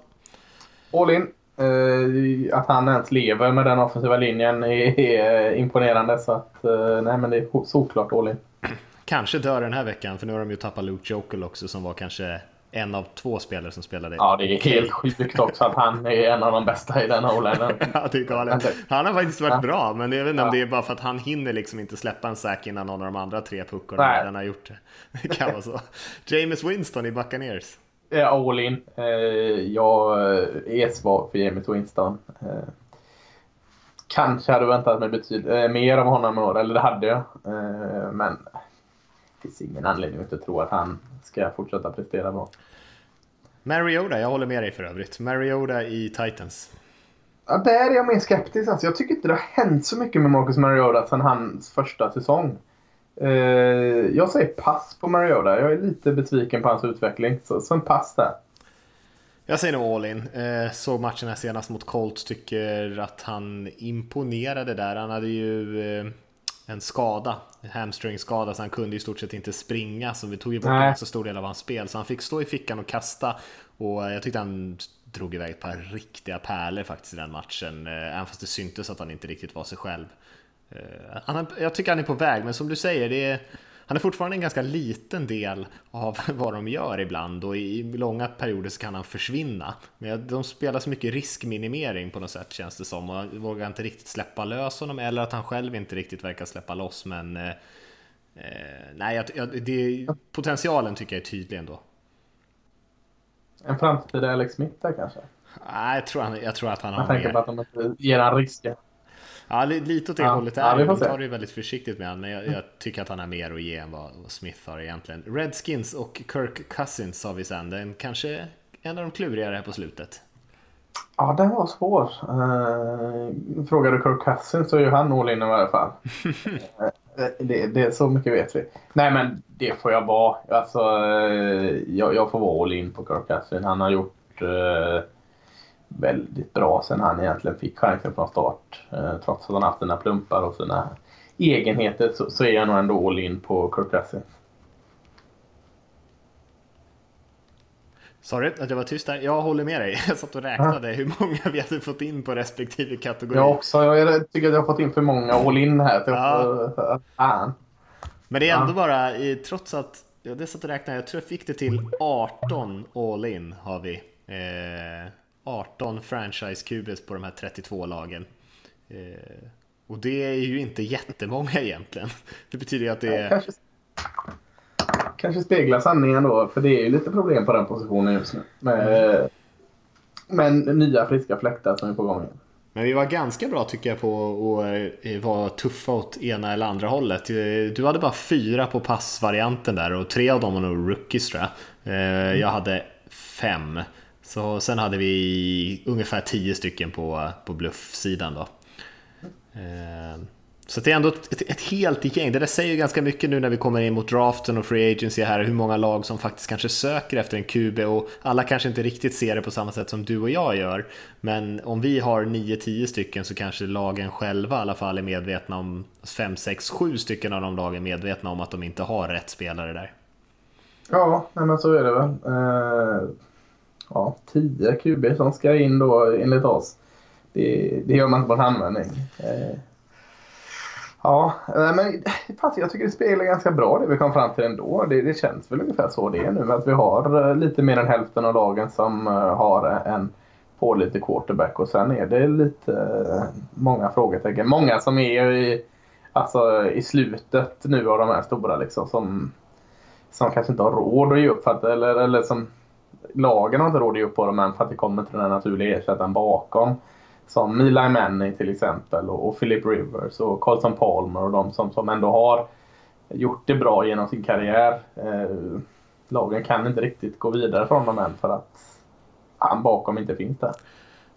All in. Uh, att han ens lever med den offensiva linjen är, är imponerande. Så att, uh, nej men det är såklart all in. Kanske dör den här veckan, för nu har de ju tappat Luke Jokel också som var kanske en av två spelare som spelade. Ja, det är helt sjukt också att han är en av de bästa i den här ja, det är galet. Han har faktiskt varit ja. bra, men jag vet inte om det är bara för att han hinner liksom inte släppa en säk innan någon av de andra tre puckorna redan har gjort det. Det kan vara så. James Winston i Buccaneers. all in. Eh, jag är svag för James Winston. Eh, kanske hade väntat mig eh, mer av honom i år, eller det hade jag. Men det finns ingen anledning att tro att han ska fortsätta prestera bra. Mariota, jag håller med dig för övrigt. Mariota i Titans. Ja, där är jag mer skeptisk. Alltså, jag tycker inte det har hänt så mycket med Marcus Mariota sedan hans första säsong. Eh, jag säger pass på Mariota. Jag är lite besviken på hans utveckling. Så, så en pass där. Jag säger nog all in. Eh, såg matchen här senast mot Colts. Tycker att han imponerade där. Han hade ju eh, en skada, en hamstringskada, så han kunde i stort sett inte springa. Så vi tog ju bort en så stor del av hans spel. Så han fick stå i fickan och kasta. Och jag tyckte han drog iväg ett par riktiga pärlor faktiskt i den matchen. Eh, även fast det syntes att han inte riktigt var sig själv. Eh, jag tycker han är på väg, men som du säger, det är han är fortfarande en ganska liten del av vad de gör ibland och i långa perioder så kan han försvinna. Men de spelar så mycket riskminimering på något sätt känns det som och vågar inte riktigt släppa lös honom eller att han själv inte riktigt verkar släppa loss men eh, eh nej, jag, det, potentialen tycker jag är tydlig ändå. En framtida Alex där kanske? Nej, jag tror, han, jag tror att han har mer. Jag tänker på att de inte ger han risker. Ja, lite åt det ja, hållet är ja, De tar det väldigt försiktigt med honom, men jag, jag, tycker att han har mer att ge än vad Smith har egentligen. Redskins och Kirk Cousins sa vi sen. Den kanske en av de klurigare här på slutet. Ja, den var svår. Frågar du Kirk Cousins så är ju han all in i varje fall. uh, det, det, så mycket vet vi. Nej, men det får jag vara. Alltså, uh, jag, jag, får vara all in på Kirk Cousins. Han har gjort väldigt bra sen han egentligen fick chansen från start. Eh, trots att han haft sina plumpar och sina egenheter så, så är jag nog ändå all in på Kirk Cousins. Sorry att jag var tyst där. Jag håller med dig. Jag satt och räknade hur många vi hade fått in på respektive kategori. Jag också. Jag tycker att jag har fått in för många all in här. Ja. Får... Men det är ändå ja. bara, trots att jag satt och räknade, jag tror jag fick det till 18 all in har vi. Eh, 18 franchise QBs på de här 32 lagen. Eh, och det är ju inte jättemånga egentligen. Det betyder ju att det är... Kanske, kanske speglar sanningen då, för det är ju lite problem på den positionen just nu. Med, med nya friska fläktar som är på gång. Men vi var ganska bra tycker jag på att eh, vara tuffa åt ena eller andra hållet. Eh, du hade bara fyra på passvarianten där och tre av dem var nog rookies tror jag. Eh, jag hade fem. Så sen hade vi ungefär 10 stycken på, på bluffsidan då. Ehm, så det är ändå ett, ett, helt gäng. Det där säger ganska mycket nu när vi kommer in mot draften och free agency här, hur många lag som faktiskt kanske söker efter en QB och alla kanske inte riktigt ser det på samma sätt som du och jag gör. Men om vi har 9-10 stycken så kanske lagen själva i alla fall är medvetna om 5, 6, 7 stycken av de lagen medvetna om att de inte har rätt spelare där. Ja, men så är det väl. Uh, ja, 10 QB som ska in då enligt oss. Det, det gör man inte på en handvändning. Eh, ja, eh, men eh, jag tycker det speglar ganska bra det vi kom fram till ändå. Det, det känns väl ungefär så det är nu. Att vi har lite mer än hälften av lagen som har en pålitlig quarterback och sen är det lite många frågetecken. Många som är i, alltså, i slutet nu av de här stora liksom som, som kanske inte har råd att ge upp. För att, eller, eller som lagen har inte råd att ge upp på dem än för att det kommer till den naturliga ersättaren bakom. Som Eli Manning till exempel och, och Philip Rivers och Carlson Palmer och de som, som ändå har gjort det bra genom sin karriär. Eh, lagen kan inte riktigt gå vidare från dem än för att han bakom inte finns där.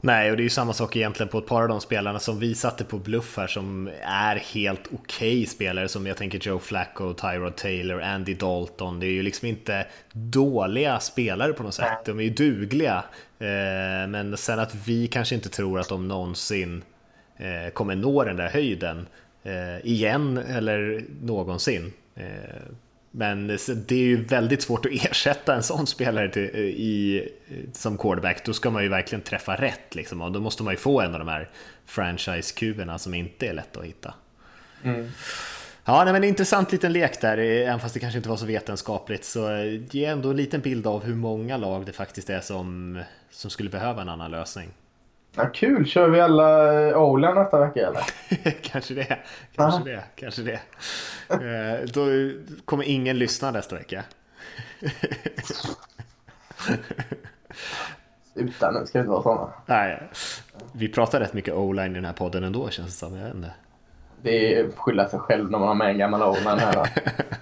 Nej, och det är ju samma sak egentligen på ett par av de spelarna som vi satte på bluff här som är helt okej okay spelare som jag tänker Joe Flacco, Tyrod Taylor, Andy Dalton. Det är ju liksom inte dåliga spelare på något sätt. De är ju dugliga. Eh, men sen att vi kanske inte tror att de någonsin eh, kommer nå den där höjden eh, igen eller någonsin. Men det är ju väldigt svårt att ersätta en sån spelare till, i, som quarterback. Då ska man ju verkligen träffa rätt liksom. Och då måste man ju få en av de här franchise-kuberna som inte är lätta att hitta. Mm. Ja, nej, men intressant liten lek där, även fast det kanske inte var så vetenskapligt. Så ge ändå en liten bild av hur många lag det faktiskt är som, som skulle behöva en annan lösning. Ja, kul! Kör vi alla eh, Olan nästa vecka eller? kanske det. Kanske Aha. det. Kanske det. Eh, då kommer ingen lyssna nästa vecka. Sluta nu, ska vi inte vara sådana. Nej, vi pratar rätt mycket O-line i den här podden ändå känns det som. Jag vet inte det är skylla sig själv när man har med en gammal Oman här.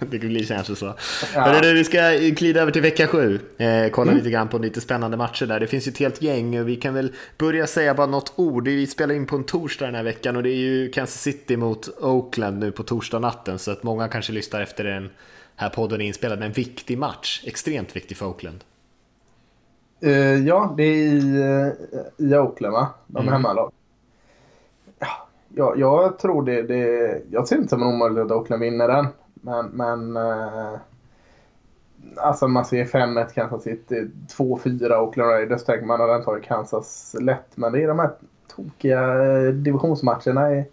det blir kanske så. Ja. Hörru, vi ska glida över till vecka sju. Eh, kolla mm. lite grann på lite spännande matcher där. Det finns ju ett helt gäng och vi kan väl börja säga bara något ord. Vi spelar in på en torsdag den här veckan och det är ju Kansas City mot Oakland nu på torsdag natten. Så att många kanske lyssnar efter den här podden är inspelad. Men en viktig match. Extremt viktig för Oakland. Uh, ja, det är i, uh, i Oakland va? De är mm. hemmalag jag, jag tror det, det... Jag ser inte som en omöjlighet att Oakland vinner den. Men... men eh, alltså man ser 5-1 Kansas City, 2-4 Oakland Raiders tänker man att den tar Kansas lätt. Men det är de här tokiga eh, divisionsmatcherna. i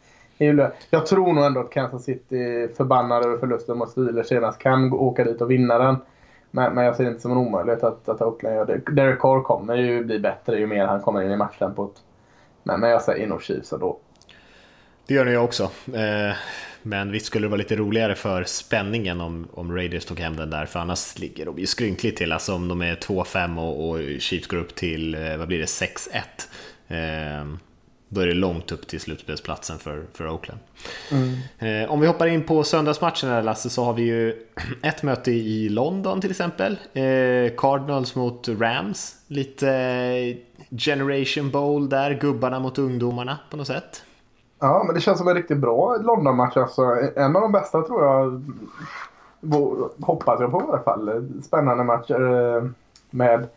är jag tror nog ändå att Kansas City förbannade över förlusten mot Steelers senast kan åka dit och vinna den. Men, men jag ser det inte som en omöjlighet att, att Oakland gör det. Derek Carr kommer ju bli bättre ju mer han kommer in i matchtempot. Men, men jag säger nog Chiefs då. Det gör jag också. Eh, men visst skulle det vara lite roligare för spänningen om, om Raiders tog hem den där, för annars ligger de ju skrynkligt till. Alltså om de är 2-5 och, och Chiefs går upp till, eh, vad blir det, 6-1. Eh, då är det långt upp till slutspelsplatsen för, för Oakland. Mm. Om vi hoppar in på söndagsmatchen här Lasse, så har vi ju ett möte i London till exempel. Cardinals mot Rams. Lite Generation Bowl där, gubbarna mot ungdomarna på något sätt. Ja, men det känns som en riktigt bra London-match. Alltså, en av de bästa tror jag. Hoppas jag på i alla fall. Spännande matcher eh, med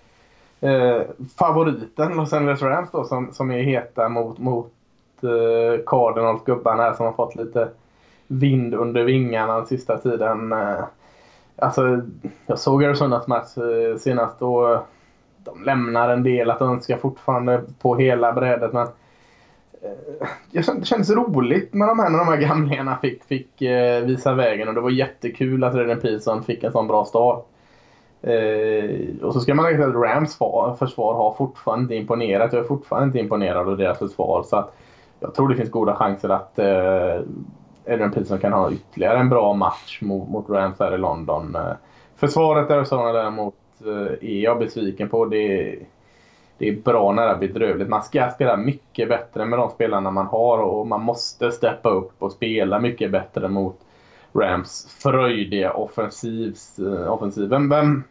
eh, favoriten Los Angeles Rams då som, som är heta mot, mot eh, Cardinals gubbarna här som har fått lite vind under vingarna den sista tiden. Eh, alltså, jag såg Arizonas match eh, senast och de lämnar en del att önska fortfarande på hela brädet. Men Eh, Eh, det kändes roligt med de här när de här gamlingarna fick, fick eh, visa vägen och det var jättekul att Redden Pearson fick en sån bra start. Eh, och så ska man lägga till att Rams försvar har fortfarande inte imponerat. Jag är fortfarande inte imponerad av deras försvar. Så att jag tror det finns goda chanser att eh, Adrian Peterson kan ha ytterligare en bra match mot, mot Rams här i London. Eh, försvaret Arizona däremot eh, är jag besviken på. Det, det är bra nära bedrövligt. Man ska spela mycket bättre med de spelarna man har och man måste steppa upp och spela mycket bättre mot Rams fröjdiga offensivs, eh, uh, offensiv. Vem, vem,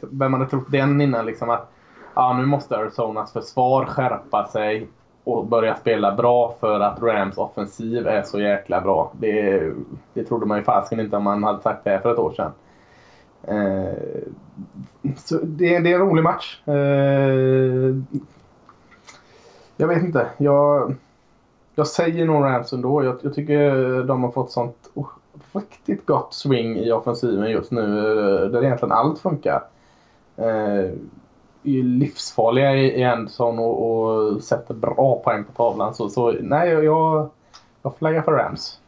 vem hade trott den innan? Liksom att ja, nu måste Arizonas försvar skärpa sig och börja spela bra för att Rams offensiv är så jäkla bra. Det, det trodde man ju fasken inte om man hade sagt det för ett år sedan. Eh, så det, det, är en rolig match. Eh, jag vet inte. Jag, jag säger nog Rams ändå. Jag, jag tycker de har fått sånt oh, riktigt gott swing i offensiven just nu. Eh, där egentligen allt funkar. Eh, är livsfarliga i Anderson och, och sätter bra poäng på tavlan. Så, så nej, jag, jag flaggar för Rams.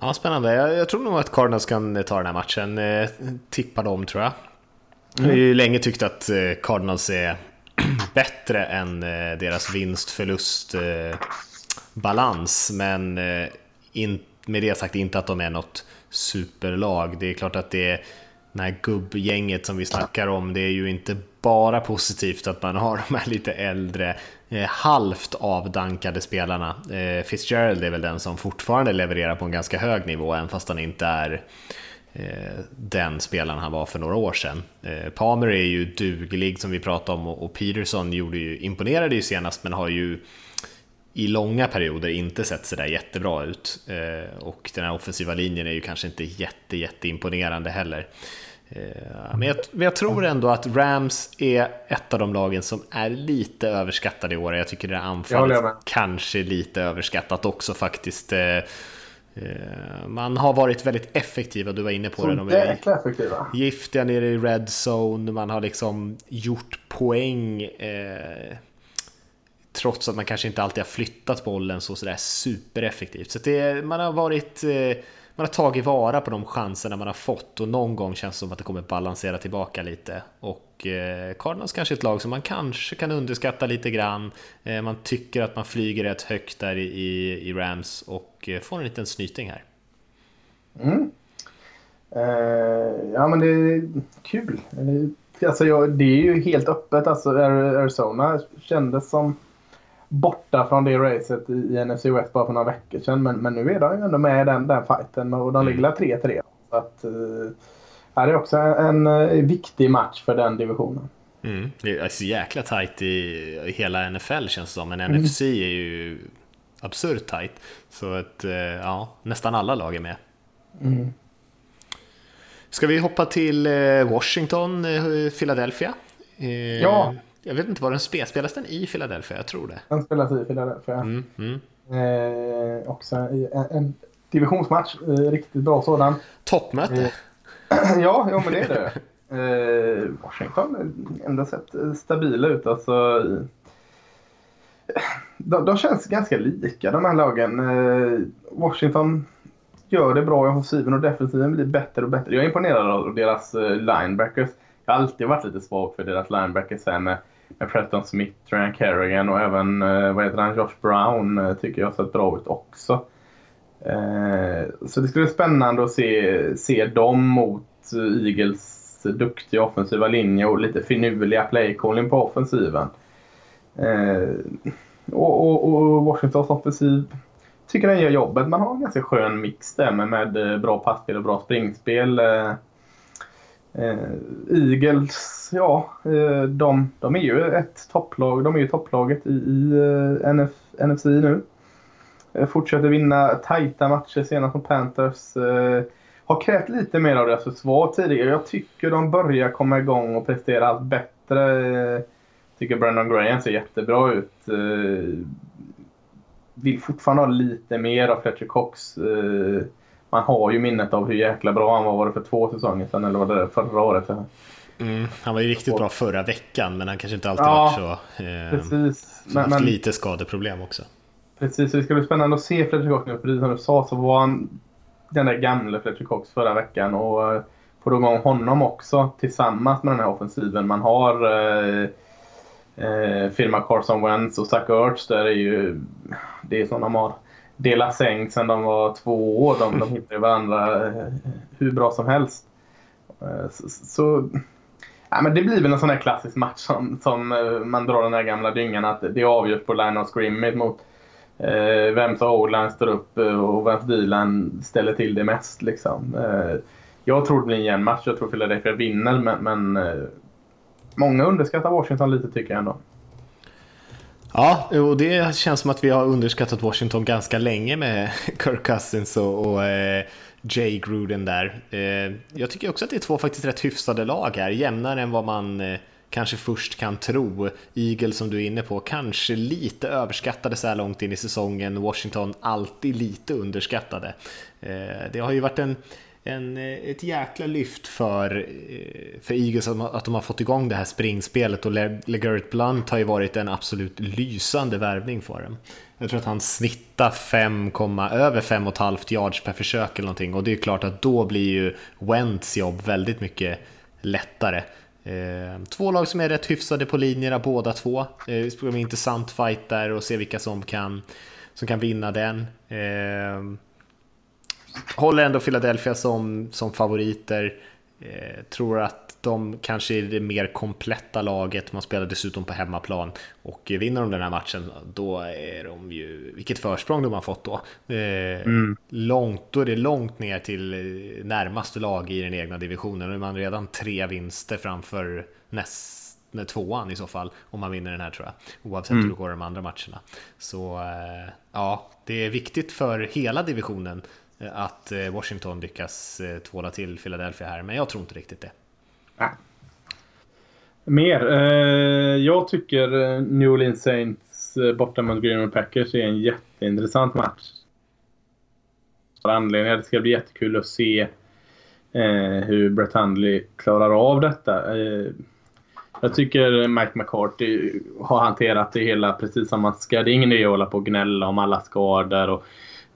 Ja, spännande. Jag, jag, tror nog att Cardinals kan ta den här matchen. Eh, tippa dem tror jag. Mm. Jag har ju länge tyckt att eh, Cardinals är bättre än eh, deras vinst-förlust eh, balans, men eh, in, med det sagt inte att de är något superlag. Det är klart att det är det här gubbgänget som vi snackar om, det är ju inte bara positivt att man har de här lite äldre, eh, Eh, halvt avdankade spelarna. Eh, Fitzgerald är väl den som fortfarande levererar på en ganska hög nivå, även fast han inte är eh, den spelaren han var för några år sedan. Eh, Palmer är ju duglig som vi pratade om och, Peterson gjorde ju, imponerade ju senast men har ju i långa perioder inte sett sådär jättebra ut. Och den här offensiva linjen är ju kanske inte jätte, jätte imponerande heller. Eh, men jag, men jag, tror ändå att Rams är ett av de lagen som är lite överskattade i år. Jag tycker det här anfallet kanske är lite överskattat också faktiskt. Eh, man har varit väldigt effektiva, du var inne på så det. De är effektiva. giftiga nere i red zone, man har liksom gjort poäng. Eh, trots att man kanske inte alltid har flyttat bollen så sådär supereffektivt. Så det, man har varit eh, man har tagit vara på de chanserna man har fått och någon gång känns det som att det kommer balansera tillbaka lite. Och eh, Cardinals kanske är ett lag som man kanske kan underskatta lite grann. Eh, man tycker att man flyger rätt högt där i, i Rams och eh, får en liten snyting här. Mm. Eh, ja men det är kul. Alltså, jag, det är ju helt öppet. Alltså, Arizona kändes som borta från det racet i NFC West bara för några veckor sedan. Men, men nu är de ändå med i den, den fighten och de ligger 3-3. Så att, eh, det är också en, en, eh, viktig match för den divisionen. Mm. Det är så jäkla tajt i hela NFL känns det som, men mm. NFC är ju absurt tajt. Så att, eh, ja, nästan alla lag är med. Mm. Ska vi hoppa till Washington, Philadelphia? Ja. Jag vet inte var den spelas. Spelas den i Philadelphia? Jag tror det. Den spelas i Philadelphia. Mm, mm. Eh, också en, en divisionsmatch. Eh, riktigt bra sådan. Toppmöte. Eh, ja, ja, men det är det. Eh, Washington ändå sett stabila ut. Alltså, de, de känns ganska lika de här lagen. Eh, Washington gör det bra i offensiven och defensiven blir bättre och bättre. Jag är imponerad av deras eh, linebackers. Jag har alltid varit lite svag för deras linebackers här med med Preston Smith, Ryan Kerrigan och även eh, vad heter han, Josh Brown eh, tycker jag har sett bra ut också. Eh, så det skulle bli spännande att se, se dem mot Eagles duktiga offensiva linje och lite finurliga playcalling på offensiven. Och, och, och Washingtons offensiv tycker den gör jobbet. Man har en ganska skön mix där med, med bra passspel och bra springspel. Eh, Eagles, ja, eh, de, de är ju ett topplag. De är ju topplaget i, i eh, NF, NFC nu. Eh, fortsätter vinna tajta matcher senast mot Panthers. Eh, har krävt lite mer av deras försvar tidigare. Jag tycker de börjar komma igång och prestera allt bättre. Eh, tycker Brandon Graham ser jättebra ut. Eh, vill fortfarande ha lite mer av Fletcher Cox. Eh, man har ju minnet av hur jäkla bra han var, var det för två säsonger sedan eller var det förra året? Mm, han var ju riktigt bra förra veckan men han kanske inte alltid ja, varit så. Eh, precis. Men, haft men, lite skadeproblem också. Precis, det ska bli spännande att se Fletcher Cox nu. Precis som du sa så var han den där gamla Fletcher Cox förra veckan och eh, får du igång honom också tillsammans med den här offensiven. Man har eh, eh, firma Carson Wentz och Zach Ertz där är ju... Det är som de har delat säng sedan de var två år. De, de hittar varandra eh, hur bra som helst. Eh, så, så ja, men det blir väl en sån här klassisk match som, som eh, man drar den här gamla dyngan att det avgörs på line of scrimmage mot eh, vems o står upp och vems Dylan ställer till det mest. Liksom. Eh, jag tror det blir en jämn match. Jag tror Philadelphia vinner men, men eh, många underskattar Washington lite tycker jag ändå. Ja, och det känns som att vi har underskattat Washington ganska länge med Kirk Cousins och, och eh, Jay Gruden där. Eh, jag tycker också att det är två faktiskt rätt hyfsade lag här, jämnare än vad man eh, kanske först kan tro. Eagles som du är inne på, kanske lite överskattade så här långt in i säsongen. Washington alltid lite underskattade. Eh, det har ju varit en en, eh, ett jäkla lyft för, eh, för Eagles att de har fått igång det här springspelet och LeGarrette Blunt har ju varit en absolut lysande värvning för dem. Jag tror att han snittar 5, över 5,5 yards per försök eller någonting och det är klart att då blir ju Wentz jobb väldigt mycket lättare. Eh, två lag som är rätt hyfsade på linjerna båda två. Det ska bli en intressant fight där och se vilka som kan, som kan vinna den håller ändå Philadelphia som, som favoriter. Eh, tror att de kanske är det mer kompletta laget. Man spelar dessutom på hemmaplan och vinner de den här matchen, då är de ju vilket försprång de har fått då. Eh, mm. Långt, då är det långt ner till närmaste lag i den egna divisionen. Då är man redan tre vinster framför näst med tvåan i så fall om man vinner den här tror jag. Oavsett mm. hur det går de andra matcherna. Så eh, ja, det är viktigt för hela divisionen Eh, att eh, Washington lyckas eh, tvåla till Philadelphia här, men jag tror inte riktigt det. Nej. Mer. Eh, jag tycker New Orleans Saints borta mot Green Bay Packers är en jätteintressant match. Anledningar. Det ska bli jättekul att se hur Brett Hundley klarar av detta. Jag tycker Mike McCarthy har hanterat det hela precis som man ska. Det är ingen idé att hålla på och gnälla om alla skador och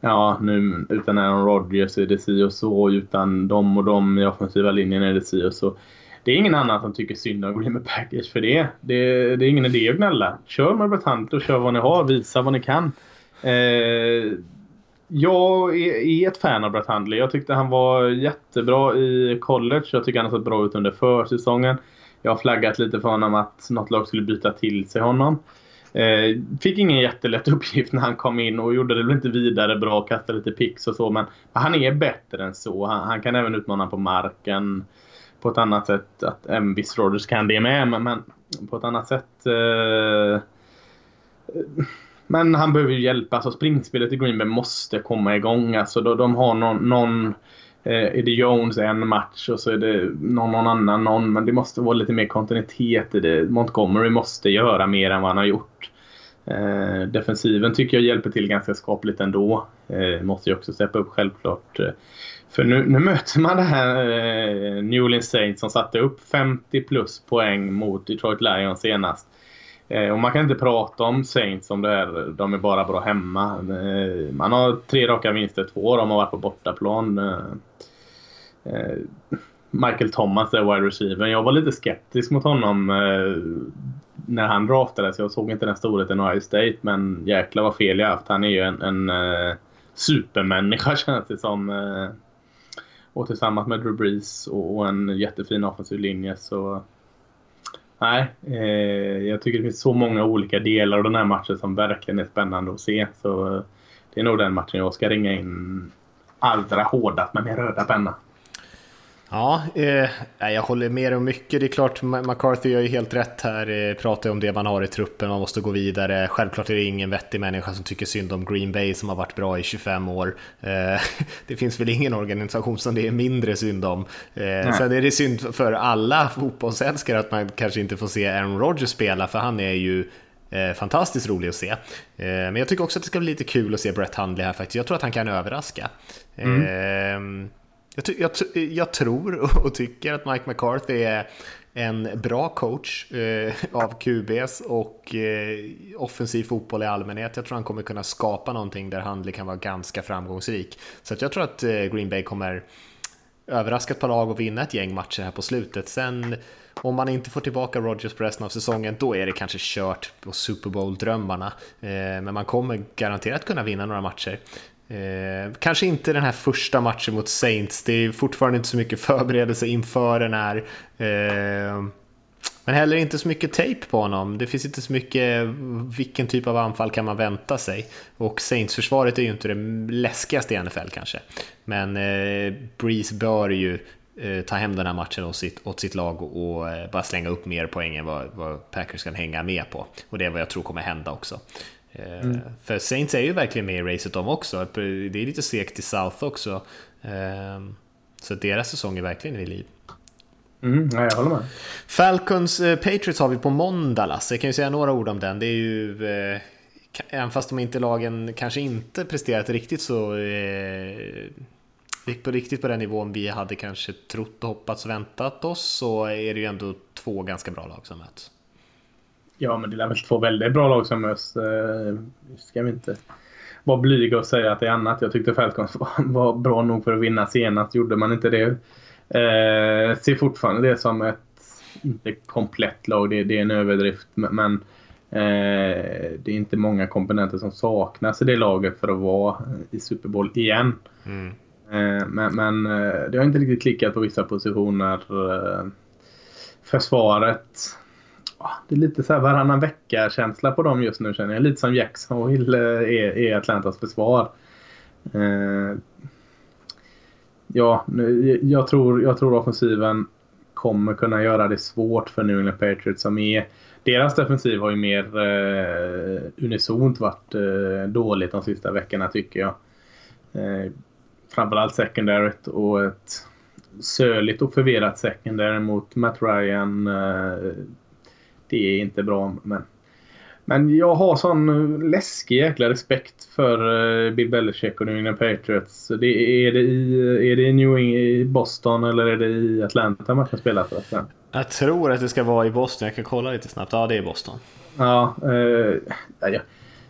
ja, nu utan Aaron Rodgers är det si och så, utan de och de i offensiva linjen är det si och så. Det är ingen annan som tycker synd om Green Bay Packers för det. det. Det är ingen idé att gnälla. Kör med Brett och kör vad ni har, visa vad ni kan. Eh, jag är, är, ett fan av Brett Hundley. Jag tyckte han var jättebra i college. Jag tycker han har sett bra ut under försäsongen. Jag har flaggat lite för honom att något lag skulle byta till sig honom. Eh, fick ingen jättelätt uppgift när han kom in och gjorde det väl inte vidare bra, kastade lite pix och så. Men han är bättre än så. Han, han kan även utmana på marken på ett annat sätt. Att en viss Rodgers kan det med, men, men på ett annat sätt. Eh, men han behöver ju hjälp. Alltså springspelet i Green Bay måste komma igång. Alltså de, de har någon, någon Eh, är det Jones en match och så är det någon, någon annan någon. Men det måste vara lite mer kontinuitet i det. Montgomery måste göra mer än vad han har gjort. Eh, defensiven tycker jag hjälper till ganska skapligt ändå. Eh, måste ju också steppa upp självklart. Eh, för nu, nu möter man det här eh, New Orleans Saints som satte upp 50 plus poäng mot Detroit Lions senast. Eh, och man kan inte prata om Saints som det är. De är bara bra hemma. Eh, man har tre raka vinster, två de har varit på bortaplan. Eh, Michael Thomas är wide receiver. Jag var lite skeptisk mot honom när han draftades. Jag såg inte den storheten i Ohio State men jäklar vad fel jag haft. Han är ju en, en supermänniska känns det som. Och tillsammans med Drew Brees och en jättefin offensiv linje så Nej, eh, jag tycker det finns så många olika delar av den här matchen som verkligen är spännande att se. Så eh, det är nog den matchen jag ska ringa in allra hårdast med min röda penna. Ja, eh, jag håller med om mycket. Det är klart, McCarthy gör ju helt rätt här. Eh, pratar om det man har i truppen, man måste gå vidare. Självklart är det ingen vettig människa som tycker synd om Green Bay som har varit bra i 25 år. Eh, det finns väl ingen organisation som det är mindre synd om. Eh, sen är det synd för alla fotbollsälskare att man kanske inte får se Aaron Rodgers spela, för han är ju Eh, fantastiskt rolig att se. Eh, men jag tycker också att det ska bli lite kul att se Brett Hundley här faktiskt. Jag tror att han kan överraska. Mm. Jag, jag, jag, tror och tycker att Mike McCarthy är en bra coach eh, av QBs och eh, offensiv fotboll i allmänhet. Jag tror han kommer kunna skapa någonting där Handley liksom kan vara ganska framgångsrik. Så jag tror att eh, Green Bay kommer överraska ett par lag och vinna ett gäng matcher här på slutet. Sen om man inte får tillbaka Rodgers på resten av säsongen, då är det kanske kört på Super Bowl-drömmarna. Eh, men man kommer garanterat kunna vinna några matcher. Eh, kanske inte den här första matchen mot Saints, det är fortfarande inte så mycket förberedelse inför den här. Eh, men heller inte så mycket tejp på honom. Det finns inte så mycket, vilken typ av anfall kan man vänta sig? Och Saints-försvaret är ju inte det läskigaste i NFL kanske. Men eh, Breeze bör ju eh, ta hem den här matchen åt sitt, åt sitt lag och och eh, bara slänga upp mer poäng än vad, vad, Packers kan hänga med på. Och det är vad jag tror kommer hända också. Eh, mm. För Saints är ju verkligen med i racet de också. Det är lite segt i South också. Eh, så deras säsong är verkligen vid liv. Mm, ja, jag håller med. Falcons eh, Patriots har vi på måndag Lasse, jag kan ju säga några ord om den. Det är ju, eh, även fast de inte lagen kanske inte presterat riktigt så eh, på riktigt på den nivån vi hade kanske trott och hoppats och väntat oss så är det ju ändå två ganska bra lag som möts. Ja, men det är väl två väldigt bra lag som möts. Eh, ska vi inte vara blyga och säga att det är annat. Jag tyckte Falcons var bra nog för att vinna senast. Gjorde man inte det Eh, ser fortfarande det som ett, inte komplett lag, det, det är en överdrift. Men eh, det är inte många komponenter som saknas i det laget för att vara i Super Bowl igen. Mm. Eh, men, men eh, det har inte riktigt klickat på vissa positioner. Eh, försvaret Ah, det är lite så här varannan vecka-känsla på dem just nu känner jag. Lite som Jacksonville eh, är, är Atlantas försvar. Eh, ja, jag tror, jag tror offensiven kommer kunna göra det svårt för New England Patriots som är deras defensiv har ju mer eh, unisont varit eh, dåligt de sista veckorna tycker jag. Eh, framförallt secondaryt och ett söligt och förvirrat secondary mot Matt Ryan. Eh, det är inte bra men men jag har sån läskig jäkla respekt för eh, Bill Belichick och New England Patriots. Det, är, det i, är det i New England, i Boston eller är det i Atlanta man kan spela för? Jag tror att det ska vara i Boston. Jag kan kolla lite snabbt. Ja, det är Boston. Ja, eh, jag,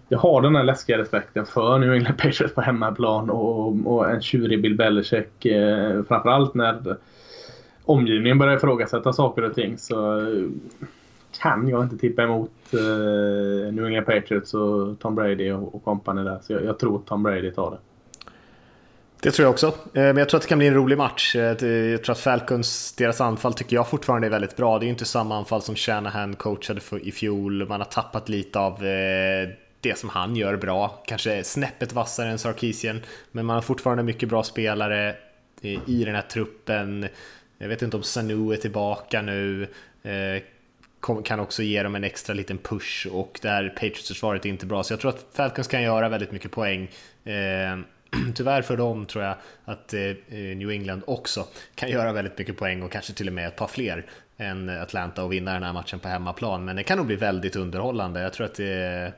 jag har den här läskiga respekten för New England Patriots på hemmaplan och, och en tjurig Bill Belichick. Eh, framförallt när omgivningen börjar ifrågasätta saker och ting. Så kan jag inte tippa emot eh, New England Patriots och Tom Brady och, och company där. Så jag, jag, tror Tom Brady tar det. Det tror jag också. Eh, men jag tror att det kan bli en rolig match. Eh, jag tror att Falcons, deras anfall tycker jag fortfarande är väldigt bra. Det är inte samma anfall som Shanahan coachade för i fjol. Man har tappat lite av eh, det som han gör bra. Kanske snäppet vassare än Sarkisian. Men man har fortfarande mycket bra spelare i den här truppen. Jag vet inte om Sanu är tillbaka nu kan också ge dem en extra liten push och där Patriots-försvaret är inte bra. Så jag tror att Falcons kan göra väldigt mycket poäng. Eh, tyvärr för dem tror jag att eh, eh, New England också kan göra väldigt mycket poäng och kanske till och med ett par fler än Atlanta och vinna den här matchen på hemmaplan. Men det kan nog bli väldigt underhållande. Jag tror att det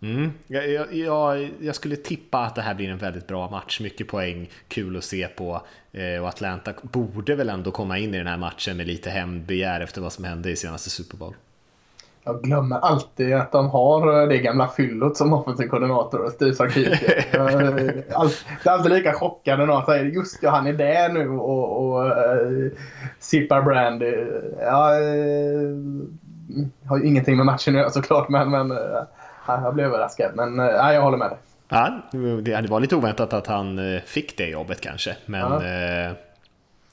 Mm. Jag, jag, jag, skulle tippa att det här blir en väldigt bra match, mycket poäng, kul att se på och Atlanta borde väl ändå komma in i den här matchen med lite hämndbegär efter vad som hände i senaste Super Bowl. Jag glömmer alltid att de har eh, det gamla fyllot som offensiv koordinator och Steve Sarkisian. det är alltid lika chockande när någon säger just ja, han är där nu och, och uh, sippar brandy. Ja, uh, har ju ingenting med matchen att göra såklart men, men uh, jag blev överraskad, men äh, jag håller med dig. Ja, det var lite oväntat att han eh, fick det jobbet kanske, men... Ja. Eh,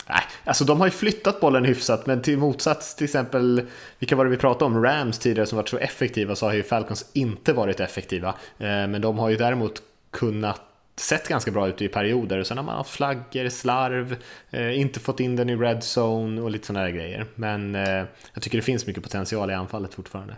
nej, alltså de har ju flyttat bollen hyfsat, men till motsats till exempel, vilka var det vi pratade om, Rams tidigare som varit så effektiva, så har ju Falcons inte varit effektiva. Eh, men de har ju däremot kunnat sett ganska bra ut i perioder. Och sen har man haft flaggor, slarv, eh, inte fått in den i red zone och lite sådana här grejer. Men eh, jag tycker det finns mycket potential i anfallet fortfarande.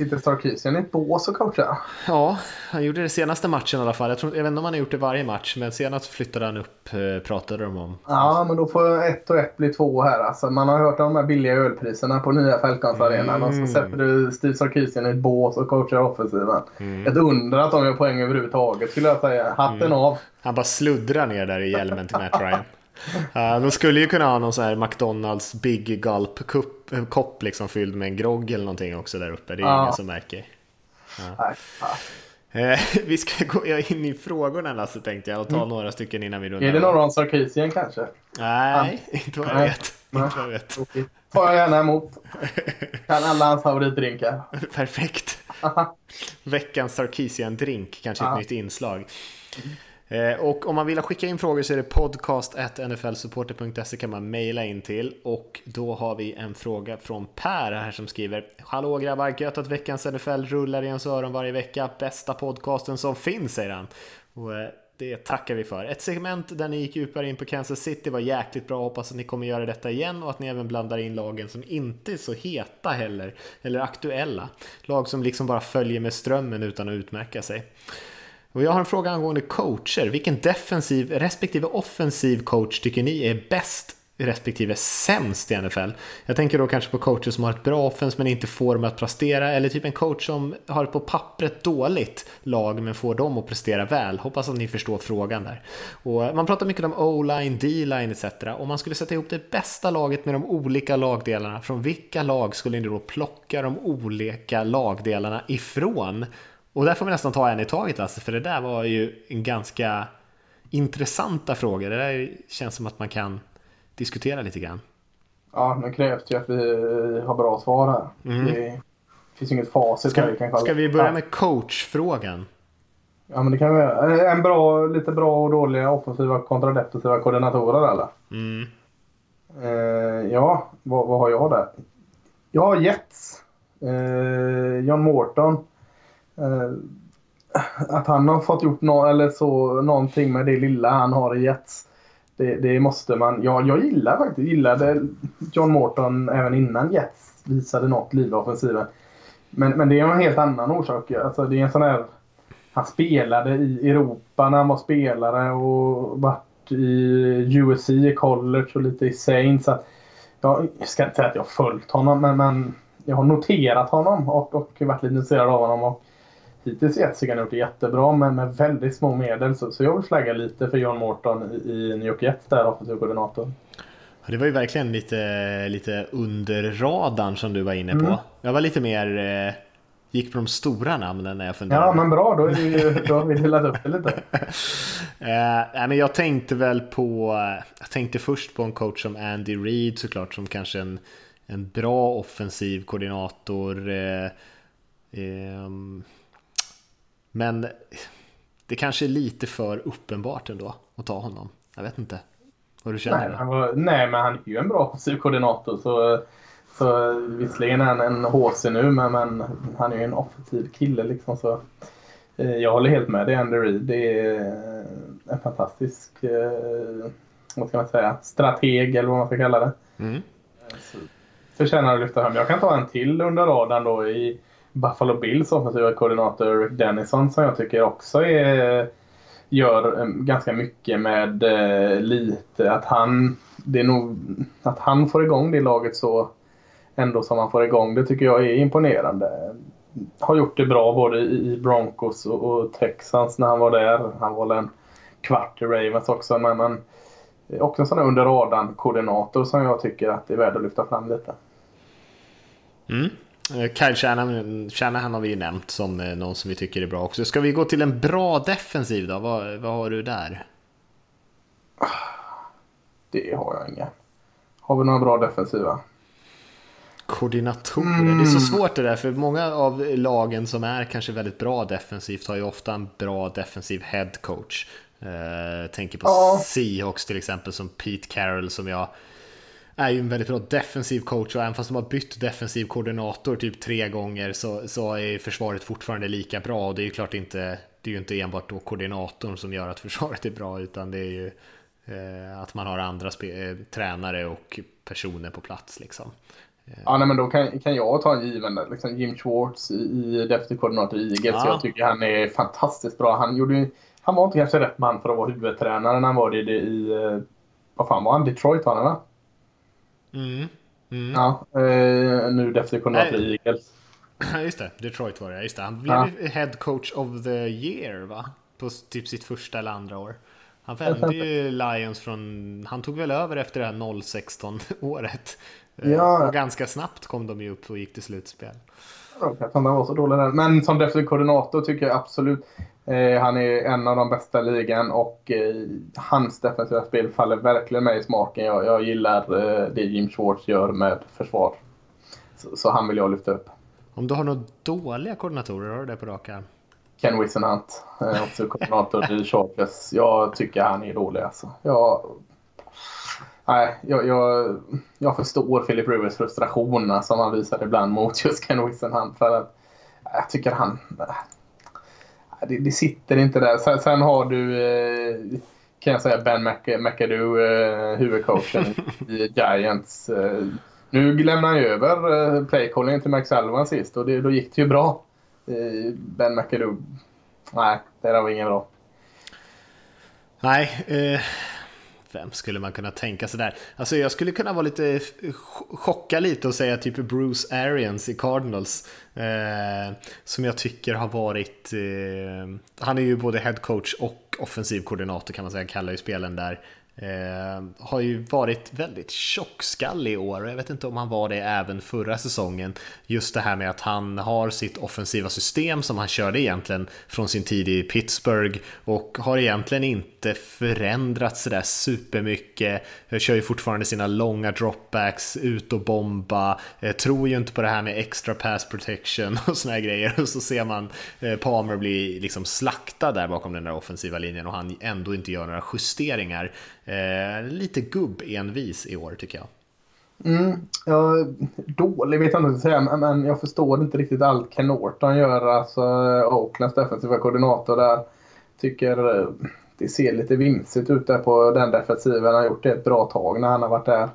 Sitter Sarkisian i ett bås och coachar? Ja, han gjorde det senaste matchen i alla fall. Jag, tror, jag vet inte om han har gjort det varje match, men senast flyttade han upp, eh, pratade de om. Ja, men då får ett och ett bli två här. Alltså, man har hört om de här billiga ölpriserna på nya Falcons. Mm. Och så sätter du Steve Sarkisian i ett bås och coachar offensiven. Mm. Ett under att de gör poäng överhuvudtaget skulle jag säga. Hatten mm. av. Han bara sluddrar ner där i hjälmen till Matt Ryan. De skulle ju kunna ha någon sån här McDonalds Big Gulp eh, kopp liksom fylld med en grogg eller någonting också där uppe. Det är ja. ingen som märker. Ja. Eh, vi ska gå in i frågorna Lasse tänkte jag och ta Mm. några stycken innan vi rundar Är det någon Sarkisian kanske? Nej, inte vad jag Nej. vet. Inte vad jag vet. Okej. Tar jag gärna emot. Kan alla hans favoritdrinkar. Perfekt. Veckans Sarkisian drink, kanske ett nytt inslag. Eh, och om man vill skicka in frågor så är det podcast.nflsupporter.se kan man mejla in till. Och då har vi en fråga från Per här som skriver Hallå grabbar, gött att veckans NFL rullar i ens öron varje vecka. Bästa podcasten som finns, säger han. Och eh, det tackar vi för. Ett segment där ni gick djupare in på Kansas City var jäkligt bra. Hoppas att ni kommer göra detta igen och att ni även blandar in lagen som inte är så heta heller, eller aktuella. Lag som liksom bara följer med strömmen utan att utmärka sig. Och jag har en fråga angående coacher. Vilken defensiv respektive offensiv coach tycker ni är bäst respektive sämst i NFL? Jag tänker då kanske på coacher som har ett bra offens men inte får dem att prestera eller typ en coach som har ett på pappret dåligt lag men får dem att prestera väl. Hoppas att ni förstår frågan där. Och man pratar mycket om O-line, D-line etc. Om man skulle sätta ihop det bästa laget med de olika lagdelarna, från vilka lag skulle ni då plocka de olika lagdelarna ifrån? Och där får vi nästan ta en i taget Lasse, för det där var ju en ganska intressanta frågor. Det där känns som att man kan diskutera lite grann. Ja, nu krävs det ju att vi har bra svar här. Det finns inget facit. här Ska, vi kan ska vi börja med coachfrågan? Ja, men det kan vi göra. Eh, En bra, lite bra och dåliga offensiva kontra defensiva koordinatorer eller? Mm. Eh, ja, vad, vad har jag där? Jag har Jets. Eh, John Morton. Eh, att han har fått gjort no eller så, någonting med det lilla han har i Jets. Det, det måste man. Ja, jag gillar faktiskt gillade John Morton även innan Jets visade något liv i offensiven. Men, men det är en helt annan orsak. Alltså, det är en sån här... Han spelade i Europa när han var spelare och varit i USC i college och lite i Saints. Så att jag ska inte säga att jag har följt honom men, men jag har noterat honom och, och varit lite intresserad av honom. Och hittills i Jets har gjort det jättebra men med väldigt små medel. Så, så jag vill flagga lite för John Morton i, i New York Jets där, offensiv koordinator. Det var ju verkligen lite, lite under radarn som du var inne på. Mm. Jag var lite mer... Eh, gick på de stora namnen när jag funderade. Ja men bra, då, är det ju, då har vi delat upp det lite. Eh, nej, men jag tänkte väl på, jag tänkte först på en coach som Andy Reid såklart som kanske en, en bra offensiv koordinator. Eh, ehm, men det kanske är lite för uppenbart ändå att ta honom. Jag vet inte vad du känner. Nej, var, nej, men han är ju en bra offensiv koordinator. Så, så visserligen är han en HC nu, men, men han är ju en offensiv kille. Liksom, så, eh, jag håller helt med dig, Andy Reid. Det är en fantastisk eh, vad ska man säga, strateg, eller vad man ska kalla det. Mm. Förtjänar att lyfta fram. Jag kan ta en till under radarn då i Buffalo Bills offensiva koordinator Rick Dennison som jag tycker också är gör eh, ganska mycket med eh, lite att han det är nog att han får igång det laget så ändå som han får igång det tycker jag är imponerande. Har gjort det bra både i Broncos och, och Texans när han var där. Han var väl en kvart i Ravens också men, men också en sån här under radarn koordinator som jag tycker att det är värd att lyfta fram lite. Mm. Eh, Kyle Shanahan, Shanahan har vi ju nämnt som eh, någon som vi tycker är bra också. Ska vi gå till en bra defensiv då? Vad, vad har du där? Det har jag inga. Har vi några bra defensiva? Koordinatorer. Det är så svårt det där för många av lagen som är kanske väldigt bra defensivt har ju ofta en bra defensiv head coach. Eh, tänker på Ja. Seahawks till exempel som Pete Carroll som jag är ju en väldigt bra defensiv coach och även fast de har bytt defensiv koordinator typ tre gånger så, så är försvaret fortfarande lika bra och det är ju klart inte det är ju inte enbart då koordinatorn som gör att försvaret är bra utan det är ju eh, att man har andra eh, tränare och personer på plats liksom. Ja, nej, men då kan, kan jag ta en given. Liksom Jim Schwartz i, i koordinator i Eagles. Ja. Jag tycker han är fantastiskt bra. Han, gjorde, han var inte kanske rätt man för att vara huvudtränare när han var det i, i eh, vad fan var han? Detroit var han va? Mm. Mm. Ja, eh, nu Nej. i Eagles. Just det, Detroit var det. Just det. Han blev Ja. head coach of the year va? På typ sitt första eller andra år. Han vände ju Lions från, han tog väl över efter det här 016 året. Eh, Ja. Och ganska snabbt kom de ju upp och gick till slutspel. Jag han var så dålig där. Men som defensiv koordinator tycker jag absolut han är en av de bästa i ligan och eh, hans defensiva spel faller verkligen mig i smaken. Jag, jag gillar eh, det Jim Schwartz gör med försvar. Så, så, han vill jag lyfta upp. Om du har några dåliga koordinatorer, har du det på rak arm? Ken Wissenhunt, eh, också koordinator i Chargers. Jag tycker han är dålig alltså. Jag, nej, jag, jag, jag förstår Philip Rivers frustration som han visar ibland mot just Ken Wissenhunt. För att jag tycker han... Det, det sitter inte där. Sen, sen har du, eh, kan jag säga, Ben McAdoo, eh, huvudcoachen i Giants. Nu lämnar han över playcallingen till Max Sullivan sist och det, då gick det ju bra. Ben McAdoo. Nej, det där var inget bra. Nej, eh, vem skulle man kunna tänka sig där? Alltså jag skulle kunna vara lite chocka lite och säga typ Bruce Arians i Cardinals. Eh, som jag tycker har varit, eh, han är ju både head coach och offensiv koordinator kan man säga, kallar ju spelen där. Eh, har ju varit väldigt tjockskallig i år och jag vet inte om han var det även förra säsongen. Just det här med att han har sitt offensiva system som han körde egentligen från sin tid i Pittsburgh och har egentligen inte förändrats sådär supermycket. Jag kör ju fortfarande sina långa dropbacks, ut och bomba, eh, tror ju inte på det här med extra pass protection och såna här grejer och så ser man eh, Palmer bli liksom slaktad där bakom den där offensiva linjen och han ändå inte gör några justeringar. Eh, lite gubb-envis i år tycker jag. Mm, ja, dålig vet jag inte säga, men jag förstår inte riktigt allt Ken Norton gör. Alltså Oaklands defensiva koordinator där. Tycker eh, det ser lite vimsigt ut där på den defensiven. Han har gjort det ett bra tag när han har varit där.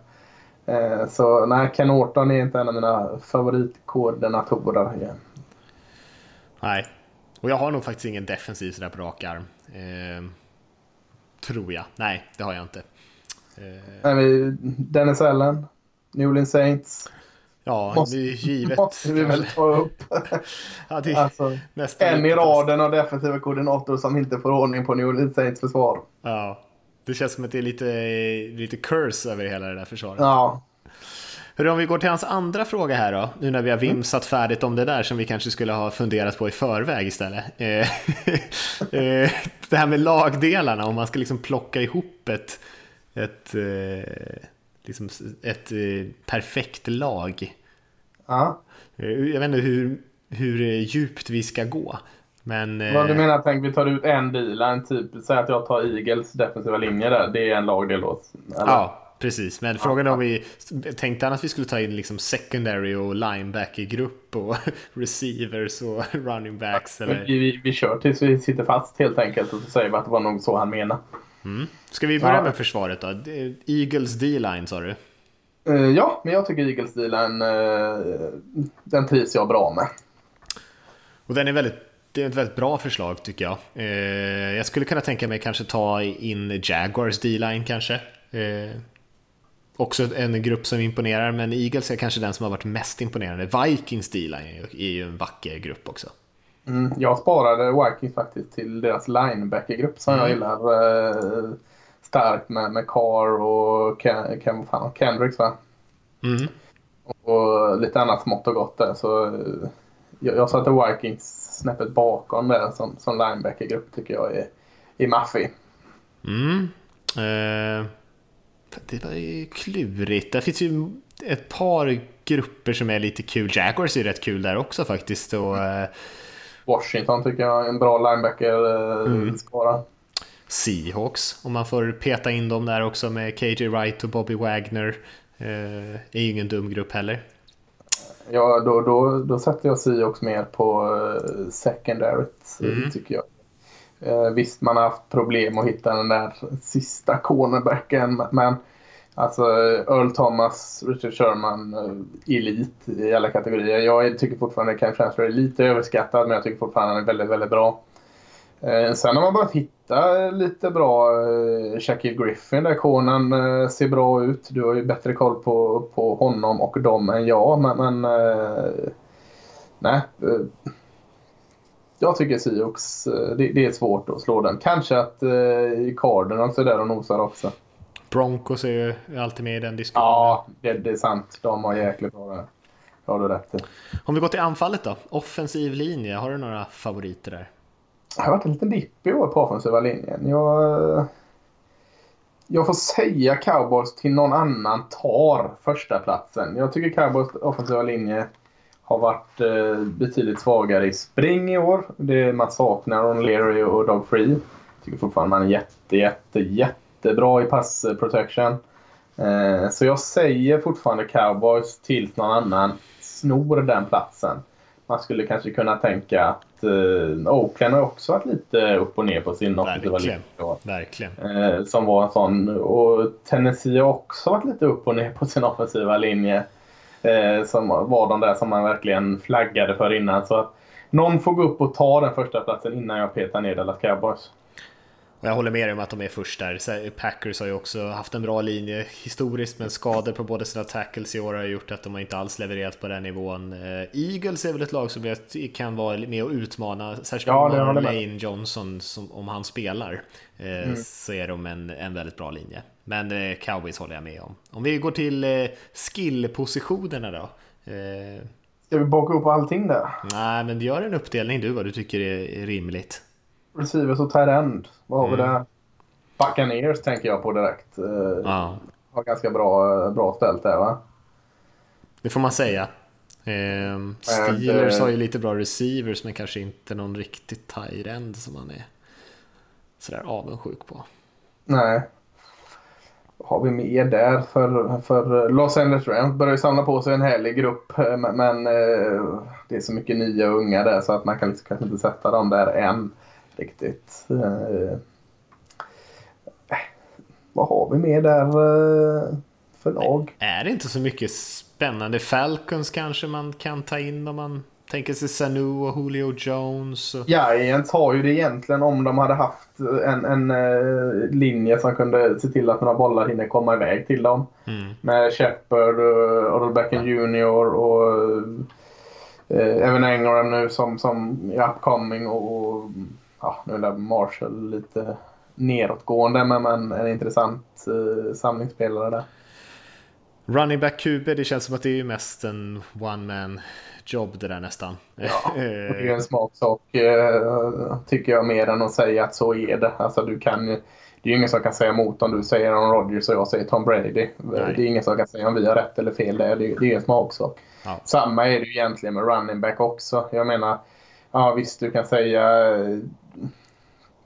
Eh, så nej, Ken Norton är inte en av mina favoritkoordinatorer. Igen. Nej, och jag har nog faktiskt ingen defensiv sådär på rak arm. Eh, Tror jag. Nej, det har jag inte. Eh... Dennis Allen, New Orleans Saints. Ja, måste, det är givet. Måste vi väl ta upp. ja, alltså, en i raden av defensiva koordinator som inte får ordning på New Orleans Saints försvar. Ja, det känns som att det är lite, lite curse över hela det där försvaret. Ja, Hur om vi går till hans andra fråga här då, nu när vi har vimsat färdigt om det där som vi kanske skulle ha funderat på i förväg istället. Eh, eh, det här med lagdelarna, om man ska liksom plocka ihop ett, ett, eh, liksom ett perfekt lag. Ja. Jag vet inte hur, hur djupt vi ska gå. Men, Vad du menar, tänk vi tar ut en deal, typ, säg att jag tar Eagles defensiva linje där, det är en lagdel då? Eller? Ja, Precis, men frågan är om vi tänkte att vi skulle ta in liksom secondary och linebacker-grupp och receivers och running backs. Eller? Vi, vi, vi kör tills vi sitter fast helt enkelt och så säger vi att det var nog så han menade. Mm. Ska vi börja ja. med försvaret då? Eagles D-line sa du? Uh, ja, men jag tycker Eagles D-line, uh, den trivs jag bra med. Och den är väldigt det är ett väldigt bra förslag tycker jag. Eh, jag skulle kunna tänka mig kanske ta in Jaguars D-line kanske. Eh, också en grupp som imponerar, men Eagles är kanske den som har varit mest imponerande. Vikings D-line är ju en vacker grupp också. Mm, jag sparade Vikings faktiskt till deras linebacker-grupp som mm. jag gillar eh, starkt med, med Carr och Ken, Ken, fan, Kendricks va? Mm. Och lite annat smått och gott där. Så eh, jag, jag satte Vikings snäppet bakom där som, som linebacker-grupp tycker jag är, är maffig. Mm. Eh det var ju klurigt. Det finns ju ett par grupper som är lite kul. Jaguars är rätt kul där också faktiskt. Och, mm. Washington tycker jag är en bra linebacker-skara. Mm. Seahawks, om man får peta in dem där också med KJ Wright och Bobby Wagner. Eh, är ju ingen dum grupp heller. Ja, då, då, då sätter jag Seahawks mer på uh, secondaryt, mm. tycker jag. Eh, visst, man har haft problem att hitta den där sista cornerbacken, men alltså Earl Thomas, Richard Sherman, eh, elit i alla kategorier. Jag tycker fortfarande Ken Transfer är lite överskattad, men jag tycker fortfarande han är väldigt, väldigt bra. Eh, sen har man börjat hitta lite bra eh, Shaquille Griffin där konen eh, ser bra ut. Du har ju bättre koll på, på honom och dem än jag, men, men eh, nej. Eh, jag tycker Sioux, eh, det, det, är svårt att slå den. Kanske att eh, Cardinals är där och nosar också. Broncos är ju alltid med i den diskussionen. Ja, det, det är sant. De har jäkligt bra där. Det har du rätt i. Om vi går till anfallet då? Offensiv linje, har du några favoriter där? Det har varit en liten dipp i år på offensiva linjen. Jag, jag får säga cowboys till någon annan tar första platsen. Jag tycker cowboys offensiva linje har varit eh, betydligt svagare i spring i år. Det man saknar Ron Leary och Dog Free. Tycker fortfarande man är jätte, jätte, jättebra i pass protection. Eh, så jag säger fortfarande cowboys tills någon annan snor den platsen. Man skulle kanske kunna tänka att eh, Oakland har också varit lite upp och ner på sin offensiva linje. Verkligen. Eh, som var en sån. Och Tennessee har också varit lite upp och ner på sin offensiva linje. Eh, som var de där som man verkligen flaggade för innan. Så att någon får gå upp och ta den första platsen innan jag petar ner Dallas Cowboys. Och jag håller med dig om att de är först där. Packers har ju också haft en bra linje historiskt, men skador på båda sina tackles i år har gjort att de inte alls levererat på den nivån. Uh, Eagles är väl ett lag som kan vara med och utmana, särskilt ja, om Lane Johnson, som, om han spelar, uh, mm. så är de en, en väldigt bra linje. Men uh, Cowboys håller jag med om. Om vi går till skillpositionerna då. Ska vi baka upp allting där? Nej, men gör en uppdelning du vad du tycker är rimligt receivers och tight end. Vad har mm. vi där? Buccaneers tänker jag på direkt. Eh, ja. Har ganska bra, bra ställt där va? Det får man säga. Eh, Steelers har ju lite bra receivers men kanske inte någon riktigt tight end som man är sådär avundsjuk på. Nej. Har vi mer där? För, för Los Angeles Rams börjar ju samla på sig en härlig grupp eh, men, men eh, det är så mycket nya unga där så att man kan liksom kanske inte sätta dem där än riktigt. Eh, eh, vad har vi mer där eh, för lag? Är det inte så mycket spännande Falcons kanske man kan ta in om man tänker sig Sanu och Julio Jones? Och... Giants har ju det egentligen om de hade haft en, en uh, linje som kunde se till att några bollar hinner komma iväg till dem. Mm. Med Shepard, uh, Odell Beckham Jr och uh, Evan Engram nu som, som är upcoming och, och ja, nu är Marshall lite nedåtgående men, men en intressant eh, samlingsspelare där. Running back QB, det känns som att det är mest en one man jobb det där nästan. Ja, det är en smaksak eh, tycker jag mer än att säga att så är det. Alltså du kan det är ju ingen som kan säga emot om du säger Aaron Rodgers och jag säger Tom Brady. Nej. Det är ingen som kan säga om vi har rätt eller fel. Det är, det är en smaksak. Ja. Samma är det ju egentligen med running back också. Jag menar, ja visst du kan säga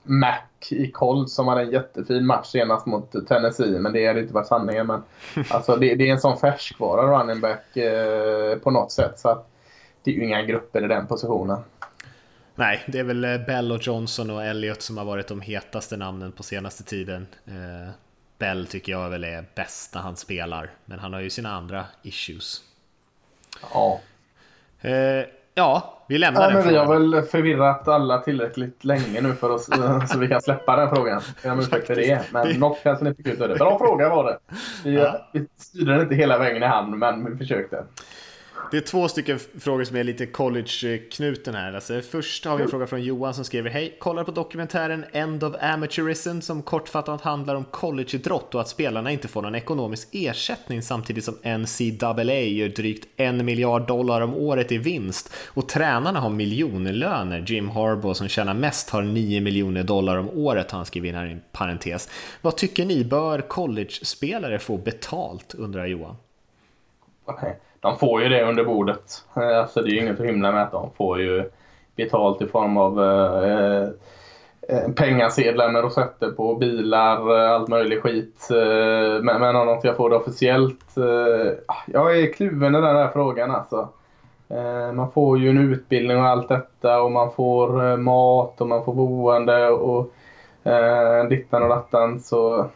Mac i Colts som hade en jättefin match senast mot Tennessee, men det hade inte varit sanningen. Men alltså, det, det är en sån färskvara running back eh, på något sätt. Så att det är ju inga grupper i den positionen. Nej, det är väl eh, Bell och Johnson och Elliot som har varit de hetaste namnen på senaste tiden. Eh, Bell tycker jag väl är bäst när han spelar, men han har ju sina andra issues. Ja. Eh, Ja, vi lämnar ja, den men. Vi har väl förvirrat alla tillräckligt länge nu för oss så vi kan släppa den frågan. Jag ber om för det. Men det... något kanske ni fick ut av det. Bra fråga var det. Vi, ja. vi styrde den inte hela vägen i hamn, men vi försökte. Det är två stycken frågor som är lite college-knuten här. Alltså, först har vi en fråga från Johan som skriver Hej, kollar på dokumentären End of Amateurism som kortfattat handlar om collegeidrott och att spelarna inte får någon ekonomisk ersättning samtidigt som NCAA gör drygt en miljard dollar om året i vinst och tränarna har miljonlöner. Jim Harbaugh som tjänar mest har 9 miljoner dollar om året har han skrivit in här i en parentes. Vad tycker ni, bör college-spelare få betalt undrar Johan? Okay de får ju det under bordet. Eh, alltså det är ju inget att hymla med att de får ju betalt i form av eh, eh pengasedlar med rosetter på bilar, eh, allt möjligt skit. Men, men om de ska få det officiellt. Jag är kluven i den här frågan alltså. Man får ju en utbildning och allt detta och man får mat och man får boende och dittan och dattan. Så...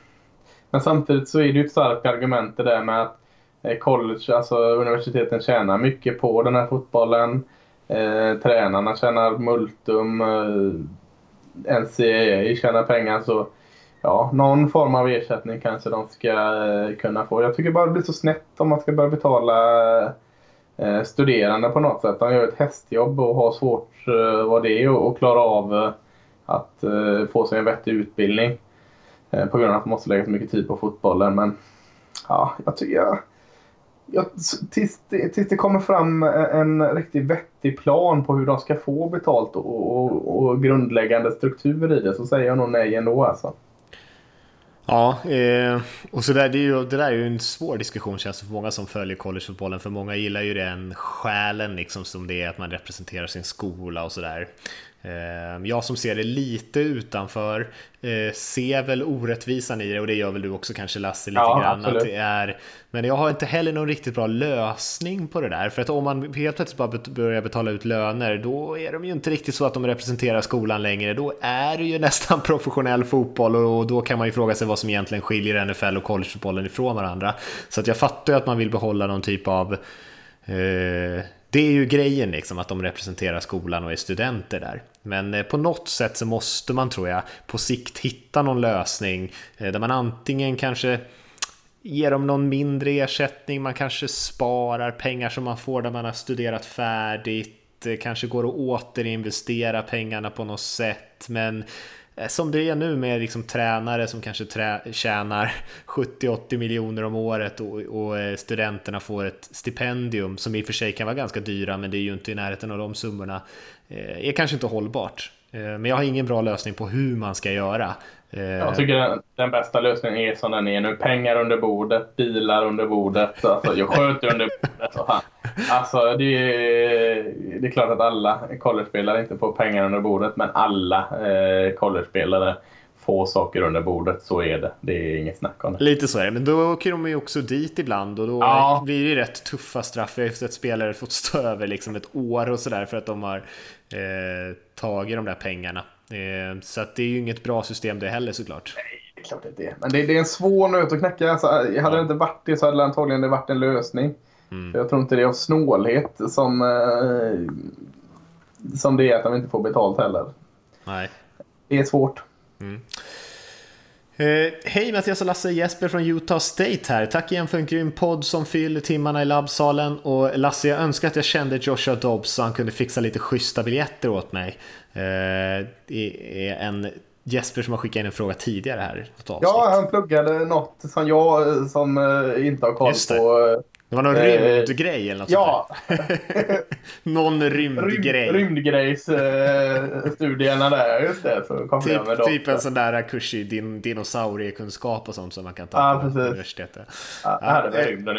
Men samtidigt så är det ju ett starkt argument det där med att Eh, college, alltså universiteten tjänar mycket på den här fotbollen. Eh, tränarna tjänar multum. Eh, NCAA tjänar pengar. Så ja, någon form av ersättning kanske de ska eh, kunna få. Jag tycker bara det blir så snett om man ska börja betala eh, studerande på något sätt. De gör ett hästjobb och har svårt eh, vad det är och klara av eh, att eh, få sig en vettig utbildning. Eh, på grund av att man måste lägga så mycket tid på fotbollen. Men ja, jag tycker Ja, tills, tills det kommer fram eh, en riktigt vettig plan på hur de ska få betalt och, och, och grundläggande struktur i det så säger jag nog nej ändå alltså. Ja, eh, och så där, det, är ju, det där är ju en svår diskussion känns det för många som följer collegefotbollen. För många gillar ju den själen liksom som det är att man representerar sin skola och sådär. Eh, jag som ser det lite utanför eh, ser väl orättvisan i det och det gör väl du också kanske Lasse lite ja, grann. Att det är, men jag har inte heller någon riktigt bra lösning på det där. För att om man helt plötsligt bara börjar betala ut löner då är de ju inte riktigt så att de representerar skolan längre. Då är det ju nästan professionell fotboll och då kan man ju fråga sig vad som egentligen skiljer NFL och collegefotbollen ifrån varandra. Så att jag fattar ju att man vill behålla någon typ av eh, det är ju grejen liksom att de representerar skolan och är studenter där. Men eh, på något sätt så måste man tror jag på sikt hitta någon lösning eh, där man antingen kanske ger dem någon mindre ersättning, man kanske sparar pengar som man får där man har studerat färdigt, eh, kanske går att återinvestera pengarna på något sätt. Men Eh, som det är nu med liksom tränare som kanske trä tjänar 70-80 miljoner om året och, och, eh, studenterna får ett stipendium som i och för sig kan vara ganska dyra men det är ju inte i närheten av de summorna. Eh, är kanske inte hållbart. Eh, men jag har ingen bra lösning på hur man ska göra. Jag tycker den, den, bästa lösningen är som den är nu. Pengar under bordet, bilar under bordet. Alltså, jag sköter under bordet. Så fan. Alltså det är, det är klart att alla college-spelare inte får pengar under bordet. Men alla eh, college-spelare får saker under bordet. Så är det. Det är inget snack om det. Lite så är det. Men då åker de ju också dit ibland. Och då ja. blir det rätt tuffa straff. Jag har sett spelare fått stå över liksom ett år och sådär. För att de har eh, tagit de där pengarna. Eh, så att det är ju inget bra system det heller såklart. Nej, det är klart det är. Men det, det är en svår nöt att knäcka. Alltså, hade ja. det inte varit det så hade det antagligen det varit en lösning. Mm. Jag tror inte det är av snålhet som, eh, som det är att de inte får betalt heller. Nej. Det är svårt. Mm. Eh, hej Mattias och Lasse, Jesper från Utah State här. Tack igen för en grym podd som fyller timmarna i labbsalen. Och Lasse, jag önskar att jag kände Joshua Dobbs så han kunde fixa lite schyssta biljetter åt mig. Eh, det är en Jesper som har skickat in en fråga tidigare här. Ja, han pluggade något som jag som eh, inte har koll på det var någon eh, rymdgrej eller något Ja. någon rymdgrej. Rym, rymdgrejsstudierna eh, där, just det. Så kom typ, med typ en sån där kurs i din, dinosauriekunskap och sånt som man kan ta ja, på precis. universitetet. Ja, det med rymden.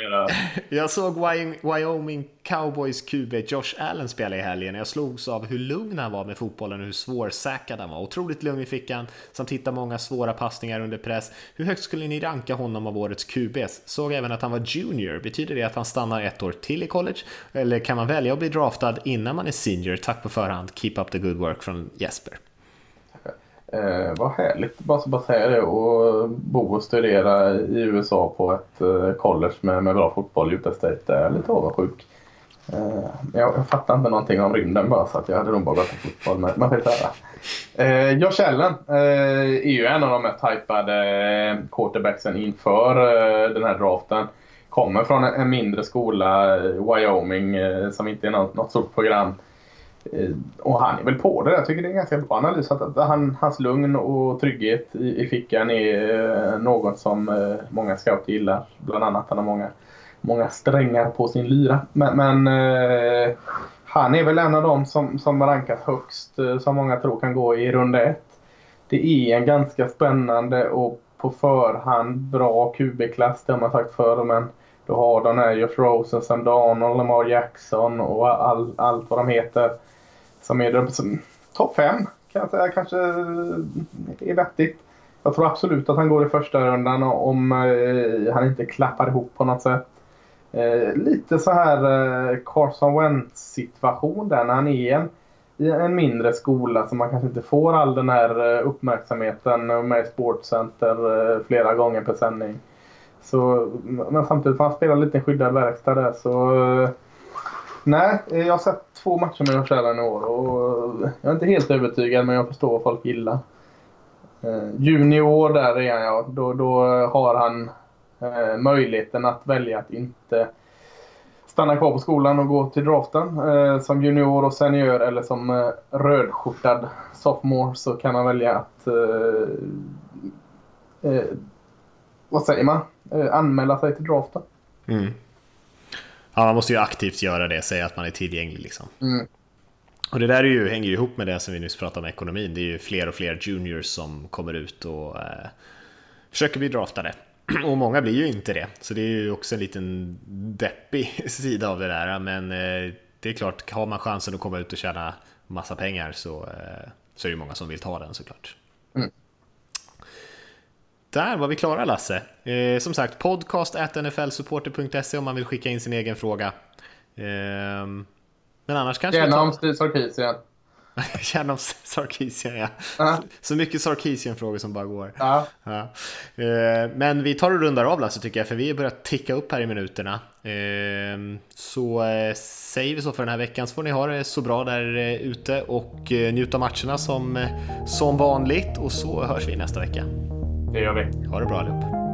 Jag såg Wyoming Cowboys QB Josh Allen spela i helgen. Jag slogs av hur lugn han var med fotbollen och hur svårsäkrad han var. Otroligt lugn i fickan, samt hitta många svåra passningar under press. Hur högt skulle ni ranka honom av årets QBs? Såg även att han var junior. Betyder betyder det att han stannar ett år till i college? Eller kan man välja att bli draftad innan man är senior? Tack på förhand. Keep up the good work från Jesper. Eh, vad härligt, bara så bara säga det och bo och studera i USA på ett eh, college med, med bra fotboll, Utah State. Jag är lite avundsjuk. Eh, jag, jag fattar inte någonting om rymden bara så att jag hade nog bara gått på fotboll. Men man får höra. Eh, Josh Allen eh, är ju en av de mest hypade eh, quarterbacksen inför eh, den här draften kommer från en mindre skola, Wyoming, eh, som inte är något, något stort program. Eh, och han är väl på det. Jag tycker det är en ganska bra analys. Att han, hans lugn och trygghet i, i fickan är eh, något som många scouter gillar. Bland annat han har många, många strängar på sin lyra. Men, men han är väl en av dem som, som rankas högst, som många tror kan gå i runda ett. Det är en ganska spännande och på förhand bra QB-klass, det har man sagt förr. Men du har den här Josh Rosen, Sam Darnold, Lamar Jackson och all, allt vad de heter. Som är topp fem kan jag säga kanske eh, är vettigt. Jag tror absolut att han går i första rundan om eh, han inte klappar ihop på något sätt. Eh, lite så här eh, Carson Wentz situation där när han är en, i en mindre skola så man kanske inte får all den här eh, uppmärksamheten med Sportcenter eh, flera gånger per sändning. Så, men samtidigt får han spela lite skyddad verkstad där. Så, eh, nej, jag har sett två matcher med Rochelle i år och jag är inte helt övertygad men jag förstår vad folk gillar. Eh, junior där är han ja. Då, då har han eh, möjligheten att välja att inte stanna kvar på skolan och gå till draften. Eh, som junior och senior eller som eh, rödskjortad sophomore så kan han välja att eh, eh vad säger man? Eh, anmäla sig till draften. Mm. Ja, man måste ju aktivt göra det, säga att man är tillgänglig liksom. Mm. Och det där är ju, hänger ju ihop med det som vi nyss pratade om ekonomin. Det är ju fler och fler juniors som kommer ut och eh, försöker bli draftade. Och många blir ju inte det, så det är ju också en liten deppig sida av det där. Men eh, det är klart, har man chansen att komma ut och tjäna massa pengar så, eh, så är det ju många som vill ta den såklart. Där var vi klara Lasse. Eh, som sagt, podcast nflsupporter.se om man vill skicka in sin egen fråga. Eh, men annars kanske... Gärna om Steve Sarkisian. Gärna om Sarkisian, ja. Ja. Så mycket Sarkisian-frågor som bara går. Ja. Eh, Men vi tar och rundar av Lasse tycker jag, för vi har börjat ticka upp här i minuterna. Eh, Så eh, säger vi så för den här veckan, så får ni ha det så bra där eh, ute och eh, njuta av matcherna som, som vanligt. Och så hörs vi nästa vecka. Det gör vi. Ha det bra allihop.